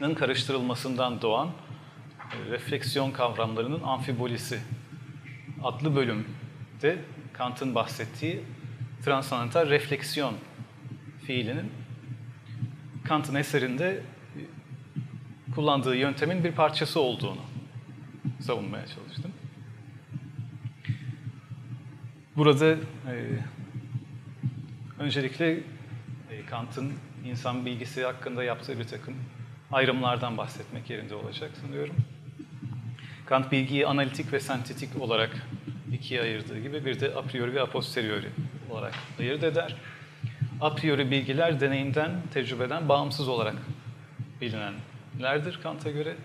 kullanımının karıştırılmasından doğan e, refleksiyon kavramlarının amfibolisi adlı bölümde Kant'ın bahsettiği transandantal refleksiyon fiilinin Kant'ın eserinde e, kullandığı yöntemin bir parçası olduğunu savunmaya çalıştım. Burada e, öncelikle e, Kant'ın insan bilgisi hakkında yaptığı bir takım ayrımlardan bahsetmek yerinde olacak sanıyorum. Kant bilgiyi analitik ve sentetik olarak ikiye ayırdığı gibi bir de a priori ve a posteriori olarak ayırt eder. A priori bilgiler deneyimden, tecrübeden bağımsız olarak bilinenlerdir Kant'a göre.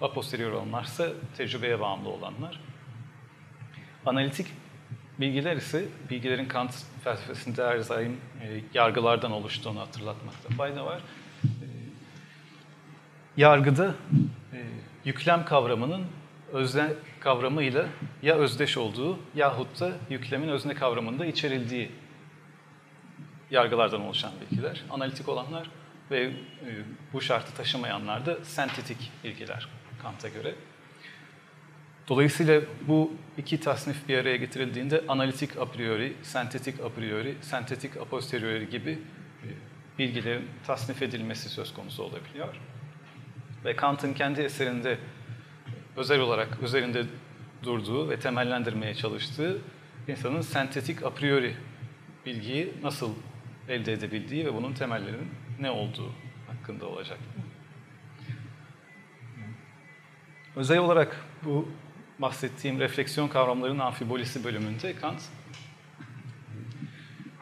A posteriori olanlarsa tecrübeye bağımlı olanlar. Analitik bilgiler ise bilgilerin Kant felsefesinde her daim e, yargılardan oluştuğunu hatırlatmakta fayda var. Yargıda e, yüklem kavramının özne kavramıyla ya özdeş olduğu yahut da yüklemin özne kavramında içerildiği yargılardan oluşan bilgiler. Analitik olanlar ve e, bu şartı taşımayanlar da sentetik bilgiler Kant'a göre. Dolayısıyla bu iki tasnif bir araya getirildiğinde analitik a priori, sentetik a priori, sentetik a posteriori gibi e, bilgilerin tasnif edilmesi söz konusu olabiliyor. Ve Kant'ın kendi eserinde özel olarak üzerinde durduğu ve temellendirmeye çalıştığı insanın sentetik a priori bilgiyi nasıl elde edebildiği ve bunun temellerinin ne olduğu hakkında olacak. Özel olarak bu bahsettiğim refleksiyon kavramlarının amfibolisi bölümünde Kant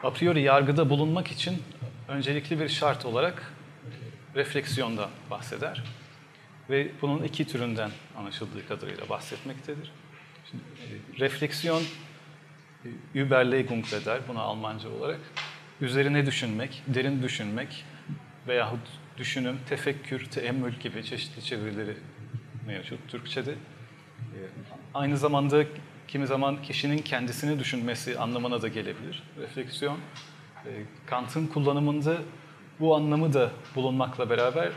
a priori yargıda bulunmak için öncelikli bir şart olarak refleksiyonda bahseder ve bunun iki türünden anlaşıldığı kadarıyla bahsetmektedir. Şimdi, e, refleksiyon e, Überlegung der buna Almanca olarak. Üzerine düşünmek, derin düşünmek veyahut düşünüm, tefekkür, teemmül gibi çeşitli çevirileri mevcut Türkçe'de. E, aynı zamanda kimi zaman kişinin kendisini düşünmesi anlamına da gelebilir. Refleksiyon, e, Kant'ın kullanımında bu anlamı da bulunmakla beraber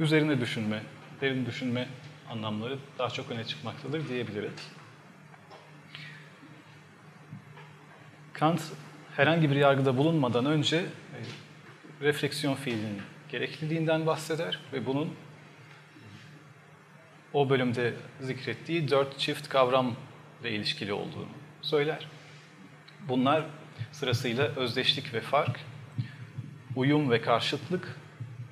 üzerine düşünme, derin düşünme anlamları daha çok öne çıkmaktadır diyebiliriz. Kant herhangi bir yargıda bulunmadan önce e, refleksiyon fiilinin gerekliliğinden bahseder ve bunun o bölümde zikrettiği dört çift kavram ile ilişkili olduğunu söyler. Bunlar sırasıyla özdeşlik ve fark, uyum ve karşıtlık,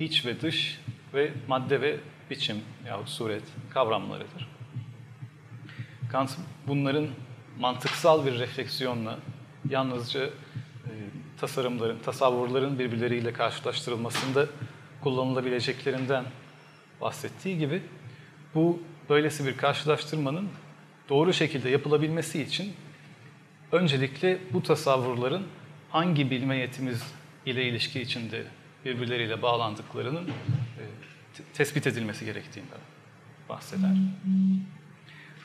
iç ve dış ve madde ve biçim yahut suret kavramlarıdır. Kant bunların mantıksal bir refleksiyonla yalnızca e, tasarımların, tasavvurların birbirleriyle karşılaştırılmasında kullanılabileceklerinden bahsettiği gibi bu böylesi bir karşılaştırmanın doğru şekilde yapılabilmesi için öncelikle bu tasavvurların hangi bilme yetimiz ile ilişki içinde birbirleriyle bağlandıklarının tespit edilmesi gerektiğinden bahseder.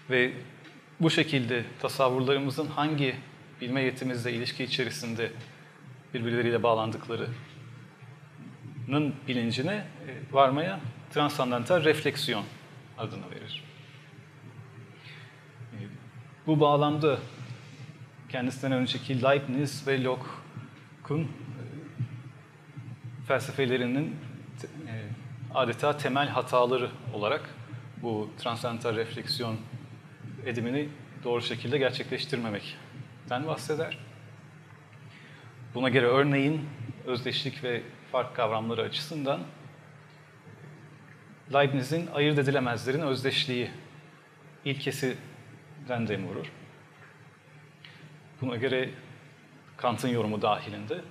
Ve bu şekilde tasavvurlarımızın hangi bilme yetimizle ilişki içerisinde birbirleriyle bağlandıklarının bilincine e, varmaya transandantal refleksiyon adını verir. E, bu bağlamda kendisinden önceki Leibniz ve Locke'un e, felsefelerinin adeta temel hataları olarak bu transandantal refleksiyon edimini doğru şekilde gerçekleştirmemekten bahseder. Buna göre örneğin özdeşlik ve fark kavramları açısından Leibniz'in ayırt edilemezlerin özdeşliği ilkesinden dem vurur. Buna göre Kant'ın yorumu dahilinde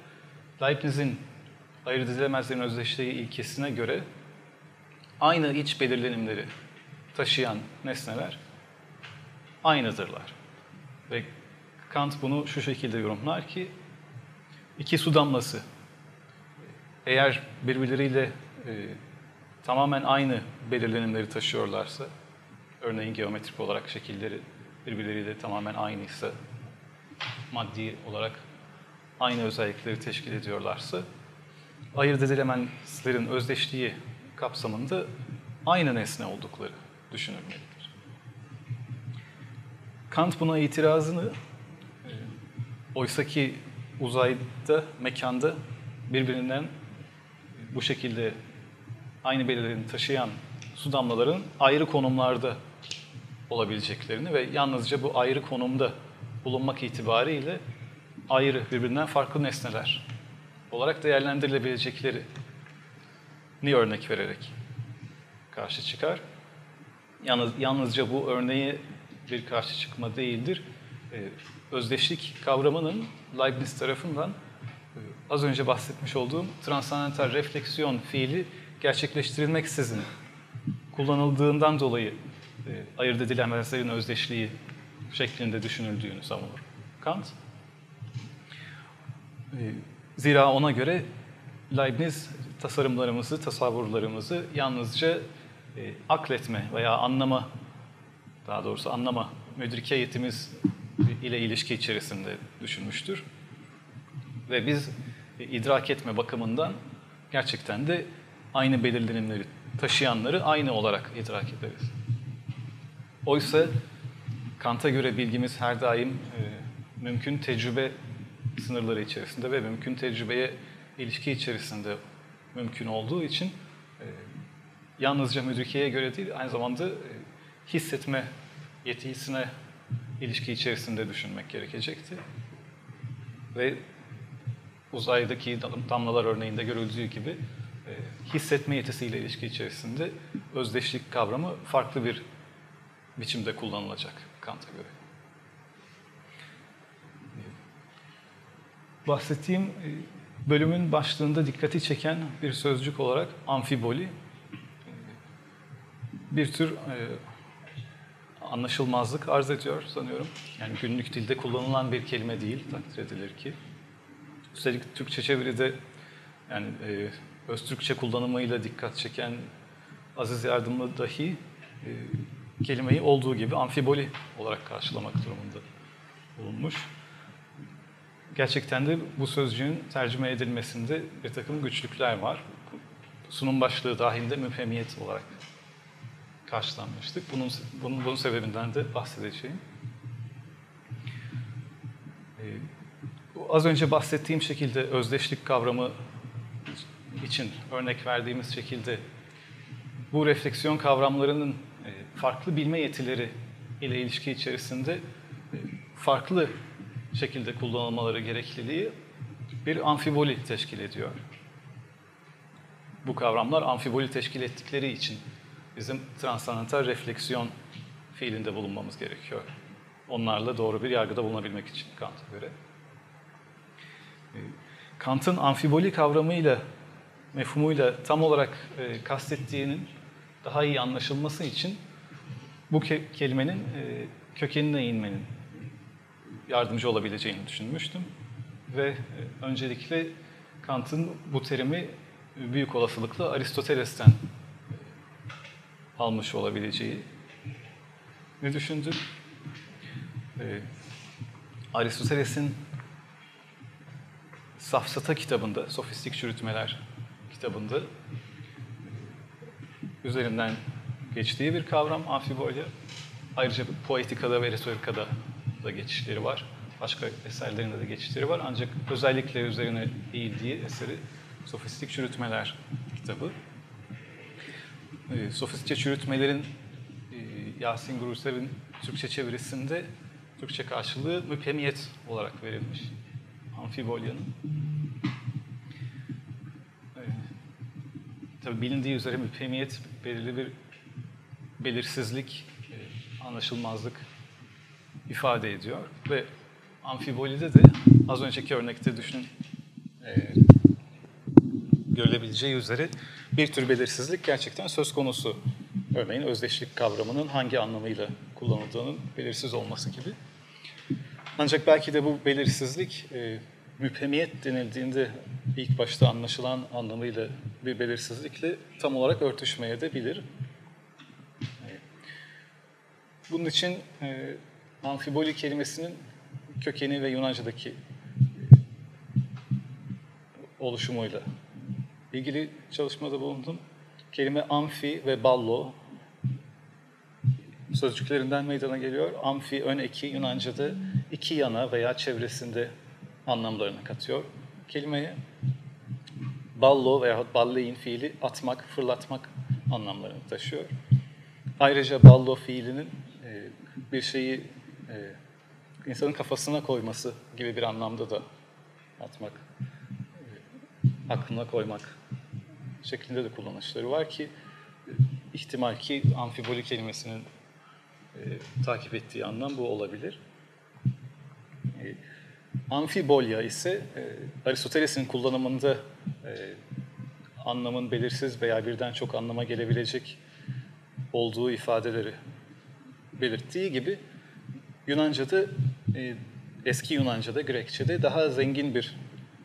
Leibniz'in ayırt edilemezlerin özdeşliği ilkesine göre aynı iç belirlenimleri taşıyan nesneler aynıdırlar. Ve Kant bunu şu şekilde yorumlar ki iki su damlası eğer birbirleriyle e, tamamen aynı belirlenimleri taşıyorlarsa, örneğin geometrik olarak şekilleri birbirleriyle tamamen aynıysa, maddi olarak aynı özellikleri teşkil ediyorlarsa, ayırt edilemezlerin özdeşliği kapsamında aynı nesne oldukları düşünülmelidir. Kant buna itirazını e, oysaki uzayda, mekanda birbirinden bu şekilde aynı belirlerini taşıyan su damlaların ayrı konumlarda olabileceklerini ve yalnızca bu ayrı konumda bulunmak itibariyle ayrı, birbirinden farklı nesneler olarak değerlendirilebilecekleri ni örnek vererek karşı çıkar. Yalnız, yalnızca bu örneği bir karşı çıkma değildir. Ee, özdeşlik kavramının Leibniz tarafından e, az önce bahsetmiş olduğum transandantal refleksiyon fiili gerçekleştirilmeksizin kullanıldığından dolayı e, ayırt edilemezlerin özdeşliği şeklinde düşünüldüğünü savunur Kant. E, zira ona göre Leibniz tasarımlarımızı, tasavvurlarımızı yalnızca e, akletme veya anlama, daha doğrusu anlama, müdrike yetimiz ile ilişki içerisinde düşünmüştür. Ve biz e, idrak etme bakımından gerçekten de aynı belirlenimleri taşıyanları aynı olarak idrak ederiz. Oysa Kant'a göre bilgimiz her daim e, mümkün tecrübe sınırları içerisinde ve mümkün tecrübeye ilişki içerisinde mümkün olduğu için e, yalnızca müdrikeye göre değil, aynı zamanda e, hissetme yetisine ilişki içerisinde düşünmek gerekecekti. Ve uzaydaki damlalar örneğinde görüldüğü gibi e, hissetme yetisiyle ilişki içerisinde özdeşlik kavramı farklı bir biçimde kullanılacak Kant'a göre. Bahsettiğim bölümün başlığında dikkati çeken bir sözcük olarak amfiboli bir tür e, anlaşılmazlık arz ediyor sanıyorum. Yani günlük dilde kullanılan bir kelime değil takdir edilir ki. Üstelik Türkçe çeviride yani e, öz Türkçe kullanımıyla dikkat çeken Aziz Yardımlı dahi e, kelimeyi olduğu gibi amfiboli olarak karşılamak durumunda bulunmuş. Gerçekten de bu sözcüğün tercüme edilmesinde bir takım güçlükler var. Sunum başlığı dahilinde müphemiyet olarak karşılanmıştık. Bunun, bunun, bunun sebebinden de bahsedeceğim. Ee, az önce bahsettiğim şekilde özdeşlik kavramı için örnek verdiğimiz şekilde bu refleksiyon kavramlarının e, farklı bilme yetileri ile ilişki içerisinde e, farklı şekilde kullanılmaları gerekliliği bir amfiboli teşkil ediyor. Bu kavramlar amfiboli teşkil ettikleri için bizim transandantal refleksiyon fiilinde bulunmamız gerekiyor. Onlarla doğru bir yargıda bulunabilmek için Kant'a göre. E, Kant'ın amfiboli kavramıyla, mefhumuyla tam olarak e, kastettiğinin daha iyi anlaşılması için bu ke- kelimenin e, kökenine inmenin yardımcı olabileceğini düşünmüştüm. Ve e, öncelikle Kant'ın bu terimi büyük olasılıkla Aristoteles'ten e, almış olabileceği ne düşündüm? E, Aristoteles'in Safsata kitabında, Sofistik Çürütmeler kitabında e, üzerinden geçtiği bir kavram amfibolya. Ayrıca poetikada ve retorikada da geçişleri var. Başka eserlerinde de geçişleri var. Ancak özellikle üzerine eğildiği eseri Sofistik Çürütmeler kitabı. E, Sofistçe çürütmelerin e, Yasin Gurursev'in Türkçe çevirisinde Türkçe karşılığı müpemiyet olarak verilmiş. Amfibolyanın. E, tabii bilindiği üzere müpemiyet belirli bir belirsizlik, e, anlaşılmazlık ifade ediyor ve amfibolide de az önceki örnekte düşünün e, görülebileceği üzere bir tür belirsizlik gerçekten söz konusu. Örneğin özdeşlik kavramının hangi anlamıyla kullanıldığının belirsiz olması gibi. Ancak belki de bu belirsizlik e, müphemiyet denildiğinde ilk başta anlaşılan anlamıyla bir belirsizlikle tam olarak örtüşmeye de bilir. Bunun için e, amfiboli kelimesinin kökeni ve Yunanca'daki oluşumuyla ilgili çalışmada bulundum. Kelime amfi ve ballo sözcüklerinden meydana geliyor. Amfi ön eki Yunanca'da iki yana veya çevresinde anlamlarını katıyor. Kelimeye ballo veya ballein fiili atmak, fırlatmak anlamlarını taşıyor. Ayrıca ballo fiilinin e, bir şeyi e, insanın kafasına koyması gibi bir anlamda da atmak, e, aklına koymak şeklinde de kullanışları var ki e, ihtimal ki amfiboli kelimesinin e, takip ettiği anlam bu olabilir. E, amfibolya ise e, Aristoteles'in kullanımında e, anlamın belirsiz veya birden çok anlama gelebilecek olduğu ifadeleri belirttiği gibi Yunanca'da, e, eski Yunanca'da, Grekçe'de daha zengin bir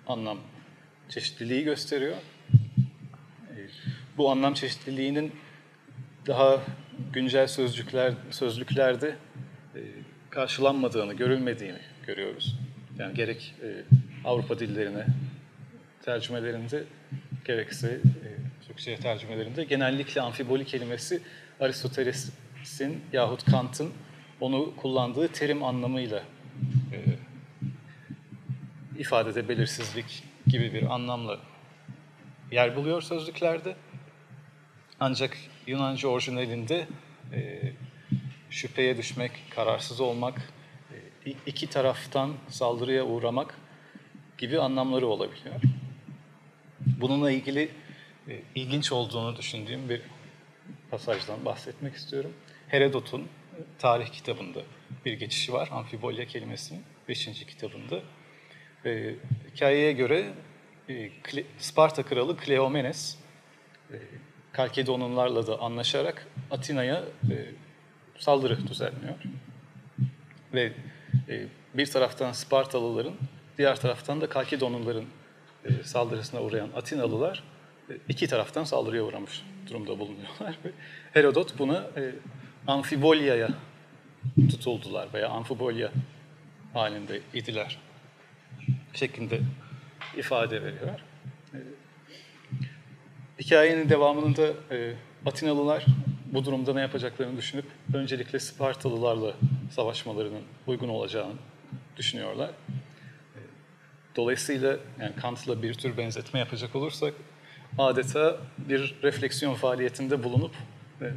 anlam çeşitliliği gösteriyor. E, bu anlam çeşitliliğinin daha güncel sözcükler sözlüklerde e, karşılanmadığını, görülmediğini görüyoruz. Yani gerek e, Avrupa dillerine tercümelerinde gerekse e, Türkçe'ye tercümelerinde genellikle amfiboli kelimesi Aristoteles'in yahut Kant'ın onu kullandığı terim anlamıyla e, ifadede belirsizlik gibi bir anlamla yer buluyor sözlüklerde. Ancak Yunanca orijinalinde e, şüpheye düşmek, kararsız olmak, e, iki taraftan saldırıya uğramak gibi anlamları olabiliyor. Bununla ilgili e, ilginç olduğunu düşündüğüm bir pasajdan bahsetmek istiyorum. Herodot'un tarih kitabında bir geçişi var. Amfibolya kelimesinin 5. kitabında. E, hikayeye göre e, Sparta kralı Kleomenes e, Kalkedonlularla da anlaşarak Atina'ya e, saldırı düzenliyor. Ve e, bir taraftan Spartalıların, diğer taraftan da Kalkedonluların e, saldırısına uğrayan Atinalılar e, iki taraftan saldırıya uğramış durumda bulunuyorlar. *laughs* Herodot buna e, amfibolyaya tutuldular veya amfibolya halinde idiler şeklinde ifade veriyor. E, hikayenin devamında e, Atinalılar bu durumda ne yapacaklarını düşünüp öncelikle Spartalılarla savaşmalarının uygun olacağını düşünüyorlar. Dolayısıyla yani Kant'la bir tür benzetme yapacak olursak adeta bir refleksiyon faaliyetinde bulunup e,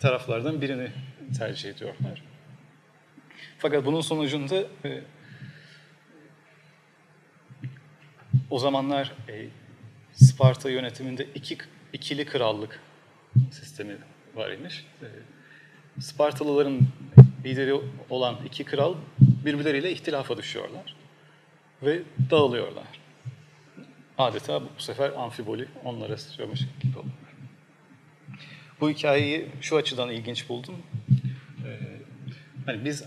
taraflardan birini tercih ediyorlar. Fakat bunun sonucunda e, o zamanlar e, Sparta yönetiminde iki, ikili krallık sistemi var imiş. E, Spartalıların lideri olan iki kral birbirleriyle ihtilafa düşüyorlar ve dağılıyorlar. Adeta bu sefer amfiboli onlara sıçramış gibi oluyor. Bu hikayeyi şu açıdan ilginç buldum. Ee, hani biz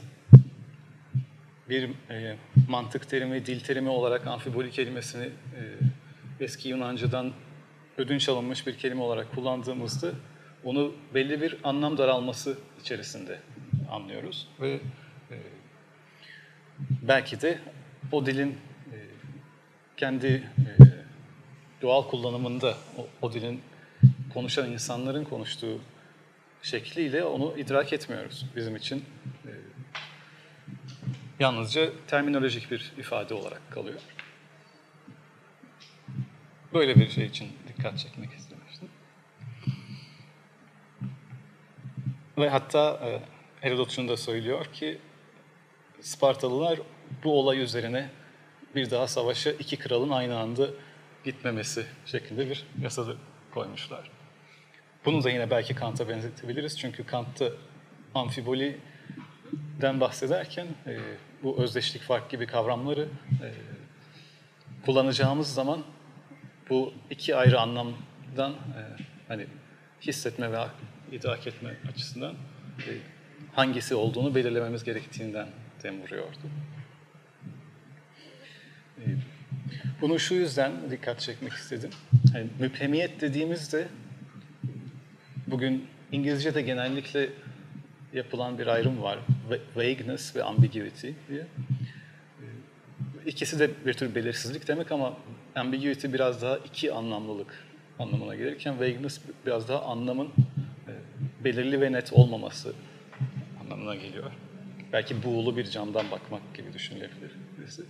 bir e, mantık terimi, dil terimi olarak amfiboli kelimesini e, eski Yunanca'dan ödünç alınmış bir kelime olarak kullandığımızda onu belli bir anlam daralması içerisinde anlıyoruz ve e, belki de o dilin kendi doğal kullanımında o dilin konuşan insanların konuştuğu şekliyle onu idrak etmiyoruz. Bizim için e, yalnızca terminolojik bir ifade olarak kalıyor. Böyle bir şey için dikkat çekmek istemiştim. Ve hatta e, Herodot şunu da söylüyor ki Spartalılar bu olay üzerine bir daha savaşa iki kralın aynı anda gitmemesi şeklinde bir yasa koymuşlar. Bunu da yine belki Kant'a benzetebiliriz. Çünkü Kant'ta amfiboliden bahsederken e, bu özdeşlik fark gibi kavramları e, kullanacağımız zaman bu iki ayrı anlamdan e, hani hissetme ve idrak etme açısından e, hangisi olduğunu belirlememiz gerektiğinden dem vuruyordu. E, bunu şu yüzden dikkat çekmek istedim. Yani müphemiyet dediğimizde bugün İngilizce'de genellikle yapılan bir ayrım var. Vagueness ve ambiguity diye. İkisi de bir tür belirsizlik demek ama ambiguity biraz daha iki anlamlılık anlamına gelirken vagueness biraz daha anlamın e, belirli ve net olmaması anlamına geliyor. Belki buğulu bir camdan bakmak gibi düşünülebilir birisi.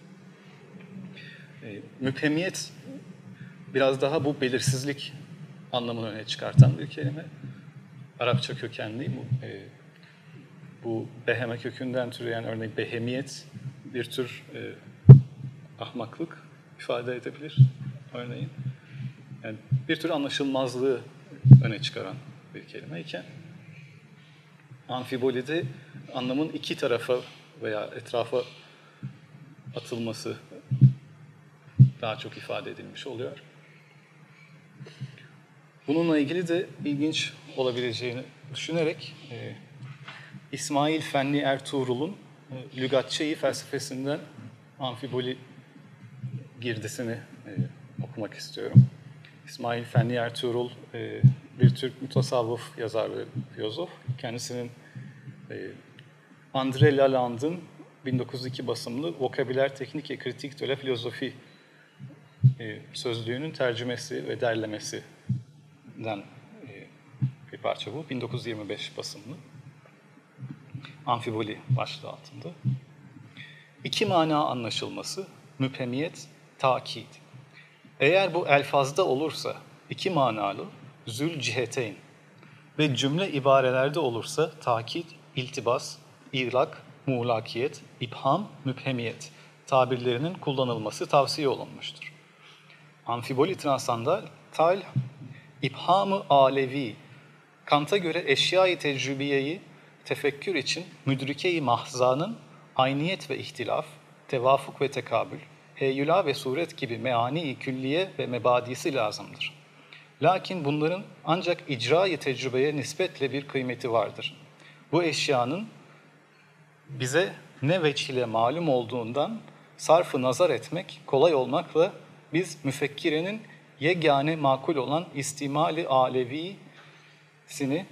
E, müphemiyet biraz daha bu belirsizlik anlamını öne çıkartan bir kelime. Arapça kökenli bu. E, bu beheme kökünden türeyen örneğin behemiyet bir tür e, ahmaklık ifade edebilir örneğin. Yani bir tür anlaşılmazlığı öne çıkaran bir kelime iken amfibolide anlamın iki tarafa veya etrafa atılması daha çok ifade edilmiş oluyor. Bununla ilgili de ilginç olabileceğini düşünerek e, İsmail Fenli Ertuğrul'un e, Lügatçeyi felsefesinden amfiboli girdisini e, okumak istiyorum. İsmail Fenli Ertuğrul e, bir Türk mutasavvıf yazar ve filozof. Kendisinin e, André Lalande'ın 1902 basımlı Vokabüler Teknik ve Kritik de la Filozofi e, sözlüğünün tercümesi ve derlemesinden e, bir parça bu. 1925 basımlı. Amfiboli başlığı altında. İki mana anlaşılması, müphemiyet, takid. Eğer bu elfazda olursa iki manalı, zül ciheteyn ve cümle ibarelerde olursa takid, iltibas, ilak, muğlakiyet, ibham, müphemiyet tabirlerinin kullanılması tavsiye olunmuştur. Amfiboli transandal, tal, ibhamı alevi, Kant'a göre eşyayı tecrübiyeyi tefekkür için müdrike-i mahzanın ayniyet ve ihtilaf, tevafuk ve tekabül, heyula ve suret gibi meani-i külliye ve mebadisi lazımdır. Lakin bunların ancak icra-i tecrübeye nispetle bir kıymeti vardır. Bu eşyanın bize ne veç ile malum olduğundan sarfı nazar etmek kolay olmakla biz müfekkirenin yegane makul olan istimali alevisini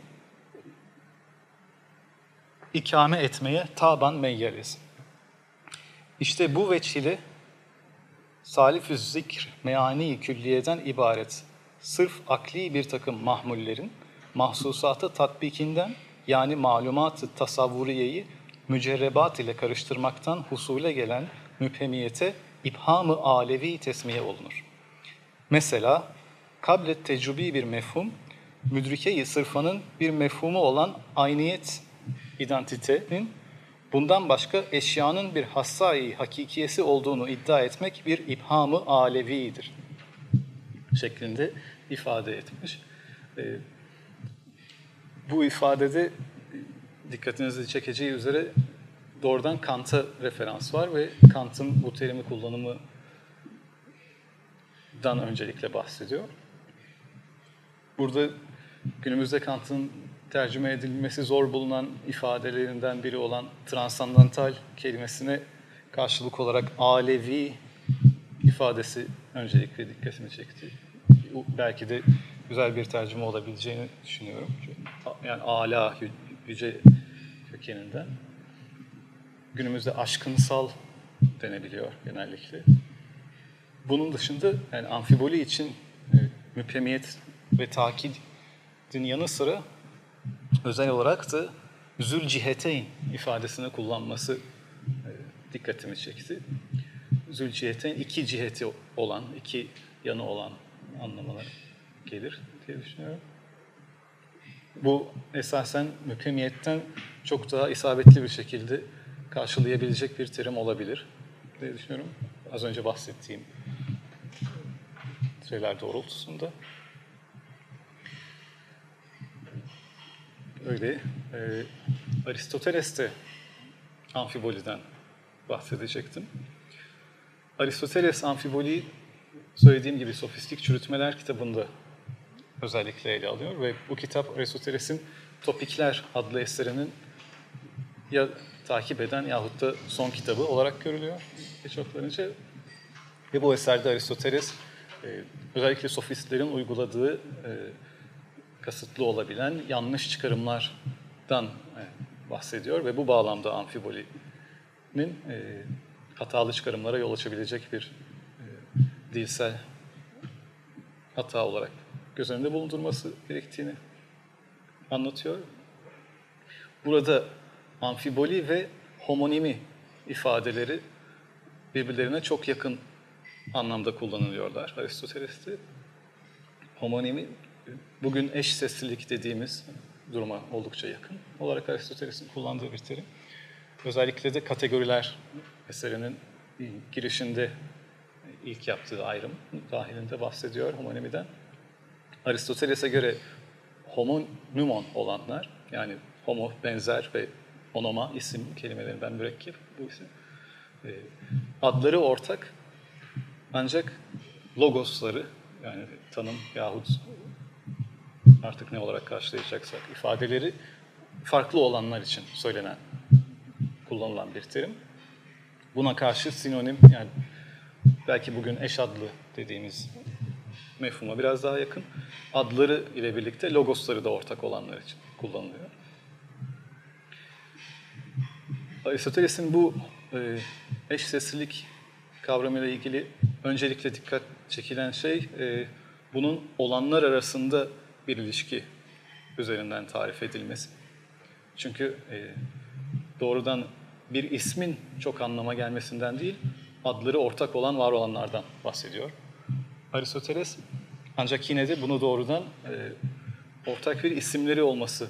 ikame etmeye taban meyyeriz. İşte bu veçhili salif zikr meani külliyeden ibaret sırf akli bir takım mahmullerin mahsusatı tatbikinden yani malumat-ı tasavvuriyeyi mücerrebat ile karıştırmaktan husule gelen müphemiyete ibhamı alevi tesmiye olunur. Mesela kablet tecrübi bir mefhum, müdrike-i sırfanın bir mefhumu olan ayniyet identitenin bundan başka eşyanın bir hassai hakikiyesi olduğunu iddia etmek bir ibhamı alevidir şeklinde ifade etmiş. Ee, bu ifadede dikkatinizi çekeceği üzere doğrudan Kant'a referans var ve Kant'ın bu terimi kullanımı dan öncelikle bahsediyor. Burada günümüzde Kant'ın tercüme edilmesi zor bulunan ifadelerinden biri olan transandantal kelimesine karşılık olarak alevi ifadesi öncelikle dikkatimi çekti. Belki de güzel bir tercüme olabileceğini düşünüyorum. Yani ala, yüce kökeninden. Günümüzde aşkınsal denebiliyor genellikle. Bunun dışında yani amfiboli için e, müpemiyet ve takidin yanı sıra özel olarak da zül ciheteyn ifadesini kullanması e, dikkatimi çekti. Zül ciheteyn iki ciheti olan, iki yanı olan anlamına gelir diye düşünüyorum. Bu esasen mükemiyetten çok daha isabetli bir şekilde karşılayabilecek bir terim olabilir diye düşünüyorum. Az önce bahsettiğim şeyler doğrultusunda. Öyle. E, Aristoteles de amfiboliden bahsedecektim. Aristoteles amfiboliyi söylediğim gibi Sofistik Çürütmeler kitabında özellikle ele alıyor ve bu kitap Aristoteles'in Topikler adlı eserinin ya takip eden yahut da son kitabı olarak görülüyor birçoklarınca. Ve bu eserde Aristoteles e, özellikle sofistlerin uyguladığı e, kasıtlı olabilen yanlış çıkarımlardan e, bahsediyor ve bu bağlamda amfibolinin hatalı çıkarımlara yol açabilecek bir dilsel hata olarak göz önünde bulundurması gerektiğini anlatıyor. Burada amfiboli ve homonimi ifadeleri birbirlerine çok yakın anlamda kullanılıyorlar Aristoteles'te. Homonimi bugün eş seslilik dediğimiz duruma oldukça yakın olarak Aristoteles'in kullandığı bir terim. Özellikle de kategoriler eserinin girişinde ilk yaptığı ayrım dahilinde bahsediyor homonimiden. Aristoteles'e göre homonymon olanlar, yani homo benzer ve onoma isim kelimelerinden mürekkep bu isim. Adları ortak ancak logosları yani tanım yahut artık ne olarak karşılayacaksak ifadeleri farklı olanlar için söylenen, kullanılan bir terim. Buna karşı sinonim yani belki bugün eş adlı dediğimiz mefhuma biraz daha yakın. Adları ile birlikte logosları da ortak olanlar için kullanılıyor. Aristoteles'in bu e, eş seslilik kavramıyla ilgili öncelikle dikkat çekilen şey e, bunun olanlar arasında bir ilişki üzerinden tarif edilmesi. Çünkü e, doğrudan bir ismin çok anlama gelmesinden değil, adları ortak olan var olanlardan bahsediyor. Aristoteles ancak yine de bunu doğrudan e, ortak bir isimleri olması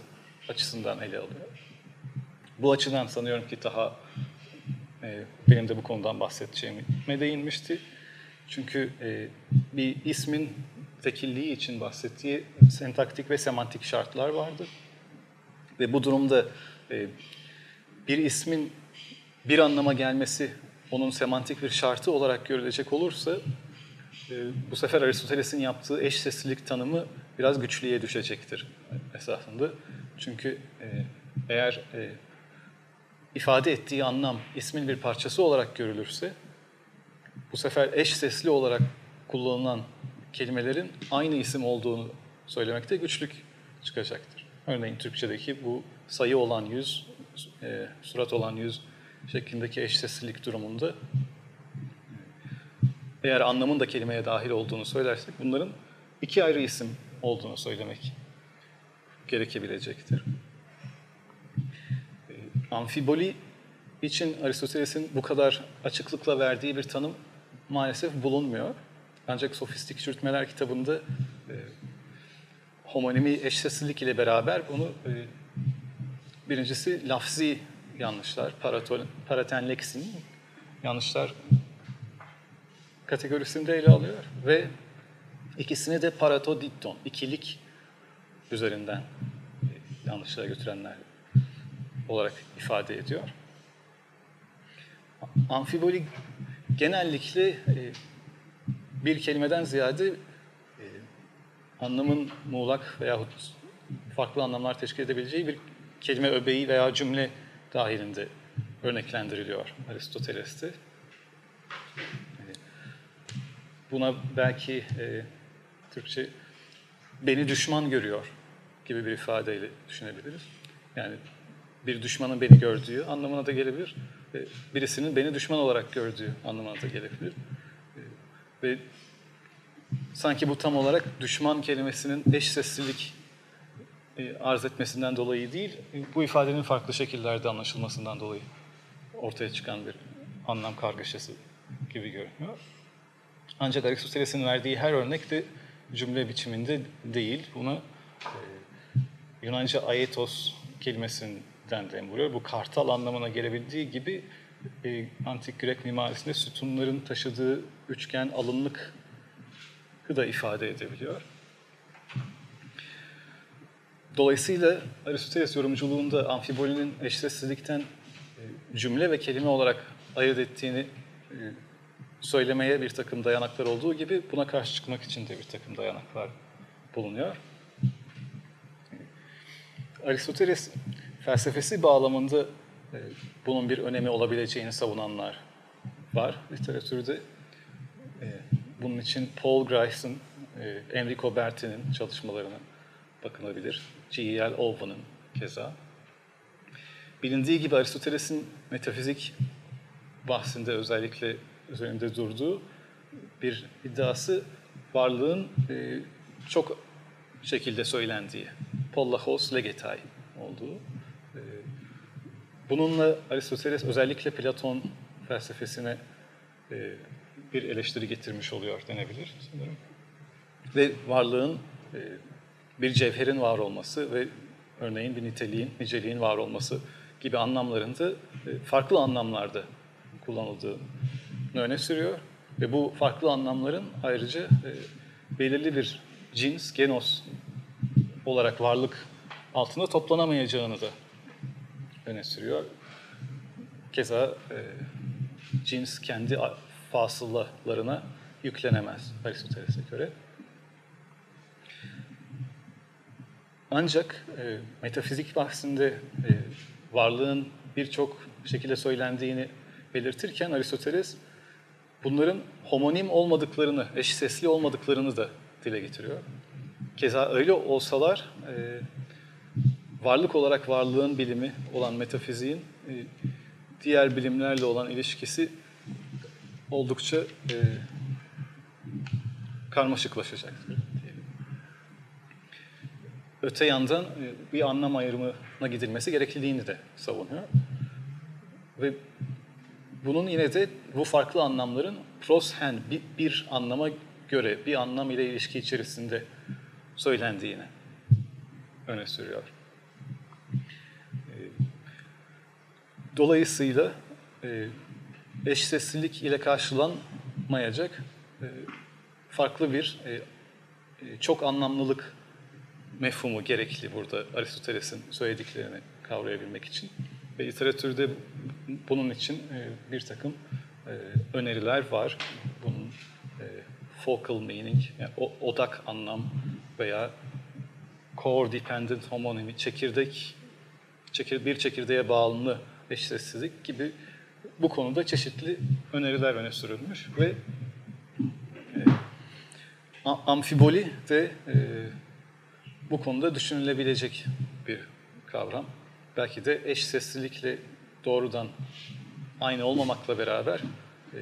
açısından ele alıyor. Bu açıdan sanıyorum ki daha e, benim de bu konudan bahsedeceğime değinmişti. Çünkü e, bir ismin tekilliği için bahsettiği sentaktik ve semantik şartlar vardı. Ve bu durumda e, bir ismin bir anlama gelmesi onun semantik bir şartı olarak görülecek olursa e, bu sefer Aristoteles'in yaptığı eş seslilik tanımı biraz güçlüye düşecektir esasında. Çünkü e, eğer e, ifade ettiği anlam ismin bir parçası olarak görülürse bu sefer eş sesli olarak kullanılan kelimelerin aynı isim olduğunu söylemekte güçlük çıkacaktır. Örneğin Türkçedeki bu sayı olan yüz, e, surat olan yüz şeklindeki eş seslilik durumunda eğer anlamın da kelimeye dahil olduğunu söylersek bunların iki ayrı isim olduğunu söylemek gerekebilecektir. Amfiboli için Aristoteles'in bu kadar açıklıkla verdiği bir tanım maalesef bulunmuyor. Ancak sofistik çürütmeler kitabında e, homonimi eşsizlik ile beraber bunu e, birincisi lafzi yanlışlar, paratol, paratenleksin yanlışlar kategorisinde ele alıyor ve ikisini de paratodikton, ikilik üzerinden e, yanlışlara götürenler olarak ifade ediyor. Amfiboli genellikle e, bir kelimeden ziyade e, anlamın muğlak veyahut farklı anlamlar teşkil edebileceği bir kelime öbeği veya cümle dahilinde örneklendiriliyor Aristoteles'te. E, buna belki e, Türkçe beni düşman görüyor gibi bir ifadeyle düşünebiliriz. Yani bir düşmanın beni gördüğü anlamına da gelebilir. Birisinin beni düşman olarak gördüğü anlamına da gelebilir. Ve sanki bu tam olarak düşman kelimesinin eş seslilik e, arz etmesinden dolayı değil, bu ifadenin farklı şekillerde anlaşılmasından dolayı ortaya çıkan bir anlam kargaşası gibi görünüyor. Ancak Aristoteles'in verdiği her örnek de cümle biçiminde değil. Buna e, Yunanca aetos dem vuruyor. Bu kartal anlamına gelebildiği gibi e, antik Grek mimarisinde sütunların taşıdığı üçgen alınlık da ifade edebiliyor. Dolayısıyla Aristoteles yorumculuğunda amfibolinin eşsizlikten e, cümle ve kelime olarak ayırt ettiğini e, söylemeye bir takım dayanaklar olduğu gibi buna karşı çıkmak için de bir takım dayanaklar bulunuyor. Aristoteles felsefesi bağlamında e, bunun bir önemi olabileceğini savunanlar var literatürde. Bunun için Paul Grice'ın, Enrico Berti'nin çalışmalarına bakılabilir. G.E.L. Owen'ın keza. Bilindiği gibi Aristoteles'in metafizik bahsinde özellikle üzerinde durduğu bir iddiası varlığın e, çok şekilde söylendiği, pollachos legetai olduğu. Bununla Aristoteles özellikle Platon felsefesine e, bir eleştiri getirmiş oluyor denebilir sanırım. Ve varlığın e, bir cevherin var olması ve örneğin bir niteliğin, niceliğin var olması gibi anlamlarında e, farklı anlamlarda kullanıldığını öne sürüyor. Ve bu farklı anlamların ayrıca e, belirli bir cins, genos olarak varlık altında toplanamayacağını da öne sürüyor. Keza e, cins kendi fasılalarına yüklenemez Aristoteles'e göre. Ancak e, metafizik bahsinde e, varlığın birçok şekilde söylendiğini belirtirken Aristoteles bunların homonim olmadıklarını, eş sesli olmadıklarını da dile getiriyor. Keza öyle olsalar e, varlık olarak varlığın bilimi olan metafiziğin e, diğer bilimlerle olan ilişkisi oldukça e, karmaşıklaşacaktır. Öte yandan e, bir anlam ayrımına gidilmesi gerekliliğini de savunuyor. Ve bunun yine de bu farklı anlamların proshen bir, bir anlama göre bir anlam ile ilişki içerisinde söylendiğini öne sürüyor. E, dolayısıyla e, eşseslilik ile karşılanmayacak farklı bir çok anlamlılık mefhumu gerekli burada Aristoteles'in söylediklerini kavrayabilmek için. Ve literatürde bunun için e, bir takım e, öneriler var. Bunun e, focal meaning, yani odak anlam veya core dependent homonymi, çekirdek, çekir, bir çekirdeğe bağımlı eşsizlik gibi bu konuda çeşitli öneriler öne sürülmüş ve e, amfiboli de e, bu konuda düşünülebilecek bir kavram. Belki de eş seslilikle doğrudan aynı olmamakla beraber e,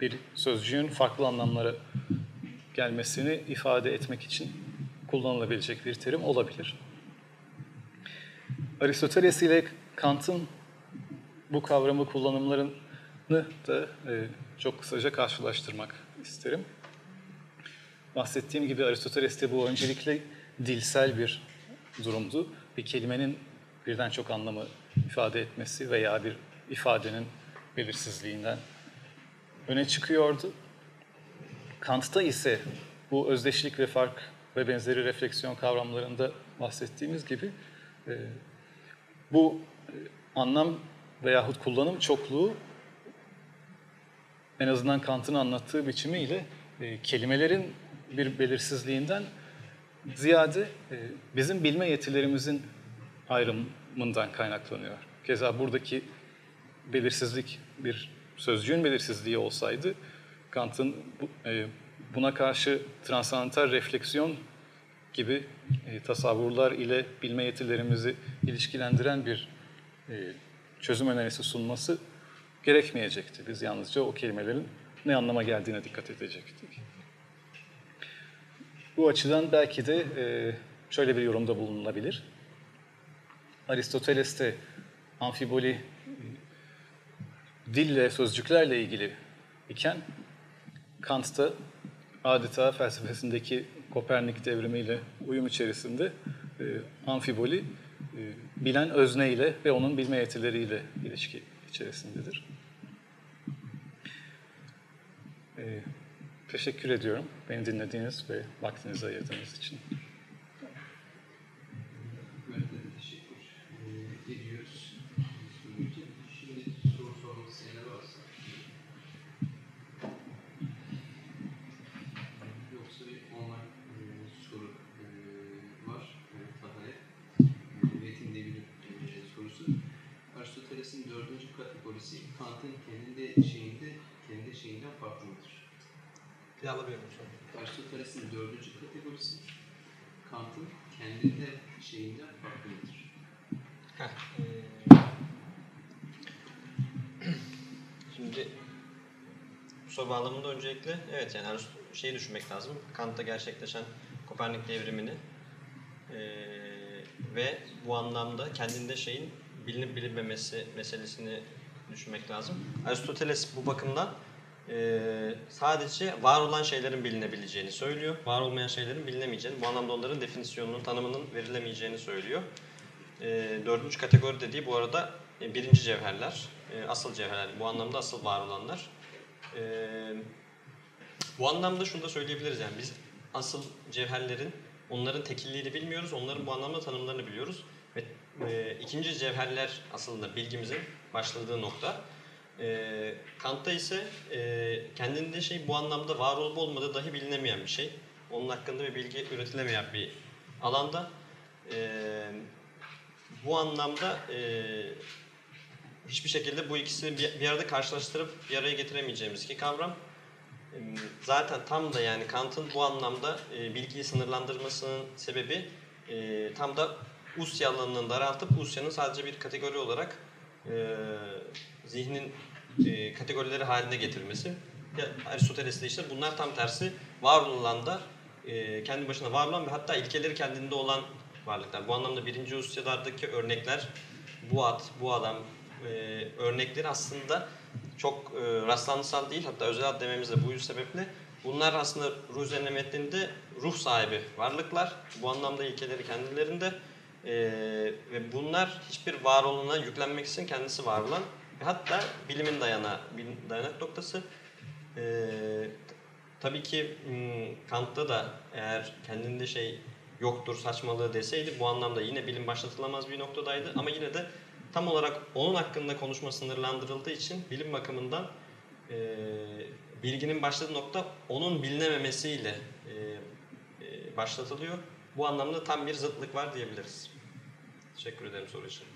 bir sözcüğün farklı anlamlara gelmesini ifade etmek için kullanılabilecek bir terim olabilir. Aristoteles ile Kant'ın bu kavramı kullanımlarını da e, çok kısaca karşılaştırmak isterim. Bahsettiğim gibi Aristoteles'te bu öncelikle dilsel bir durumdu. Bir kelimenin birden çok anlamı ifade etmesi veya bir ifadenin belirsizliğinden öne çıkıyordu. Kant'ta ise bu özdeşlik ve fark ve benzeri refleksiyon kavramlarında bahsettiğimiz gibi e, bu e, anlam veyahut kullanım çokluğu en azından Kant'ın anlattığı biçimiyle e, kelimelerin bir belirsizliğinden ziyade e, bizim bilme yetilerimizin ayrımından kaynaklanıyor. Keza buradaki belirsizlik bir sözcüğün belirsizliği olsaydı Kant'ın bu, e, buna karşı transantal refleksiyon gibi e, tasavvurlar ile bilme yetilerimizi ilişkilendiren bir e, çözüm önerisi sunması gerekmeyecekti. Biz yalnızca o kelimelerin ne anlama geldiğine dikkat edecektik. Bu açıdan belki de e, şöyle bir yorumda bulunabilir. Aristoteles'te amfiboli e, dille, sözcüklerle ilgili iken Kant'ta adeta felsefesindeki Kopernik devrimiyle uyum içerisinde e, amfiboli e, bilen özneyle ve onun bilme yetileriyle ilişki içerisindedir. E, teşekkür ediyorum beni dinlediğiniz ve vaktinizi ayırdığınız için. Bir alabilir miyim soru? Aristoteles'in dördüncü kategorisi Kant'ın kendinde şeyinden farklı mıdır? Heh, eee, Şimdi bu soru bağlamında öncelikle evet yani şeyi düşünmek lazım. Kant'ta gerçekleşen Kopernik devrimini eee, ve bu anlamda kendinde şeyin bilinip bilinmemesi meselesini düşünmek lazım. Aristoteles bu bakımdan eee, sadece var olan şeylerin bilinebileceğini söylüyor. Var olmayan şeylerin bilinemeyeceğini, bu anlamda onların definisyonunun, tanımının verilemeyeceğini söylüyor. E, dördüncü kategori dediği bu arada e, birinci cevherler, e, asıl cevherler, bu anlamda asıl var olanlar. E, bu anlamda şunu da söyleyebiliriz yani biz asıl cevherlerin, onların tekilliğini bilmiyoruz, onların bu anlamda tanımlarını biliyoruz. Ve e, ikinci cevherler aslında bilgimizin başladığı nokta. E, Kant'ta ise e, kendinde şey bu anlamda var olup olmadığı dahi bilinemeyen bir şey. Onun hakkında bir bilgi üretilemeyen bir alanda. E, bu anlamda e, hiçbir şekilde bu ikisini bir, bir arada karşılaştırıp bir araya getiremeyeceğimiz iki kavram. E, Zaten tam da yani Kant'ın bu anlamda e, bilgiyi sınırlandırmasının sebebi e, tam da Usya alanını daraltıp Usya'nın sadece bir kategori olarak e, zihnin e, kategorileri haline getirmesi. Aristoteles'te işte bunlar tam tersi var olan da e, kendi başına var olan ve hatta ilkeleri kendinde olan varlıklar. Bu anlamda birinci Usya'lardaki örnekler bu at, bu adam e, örnekleri aslında çok e, rastlantısal değil hatta özel ad dememiz de bu sebeple bunlar aslında ruh metninde ruh sahibi varlıklar. Bu anlamda ilkeleri kendilerinde e, ve bunlar hiçbir var olana yüklenmek için kendisi var olan hatta bilimin dayana, dayanak noktası. E, tabii ki hmm, Kant'ta da eğer kendinde şey yoktur saçmalığı deseydi bu anlamda yine bilim başlatılamaz bir noktadaydı ama yine de tam olarak onun hakkında konuşma sınırlandırıldığı için bilim bakımından e, bilginin başladığı nokta onun bilinememesiyle e, e, başlatılıyor. Bu anlamda tam bir zıtlık var diyebiliriz. Teşekkür ederim soru için.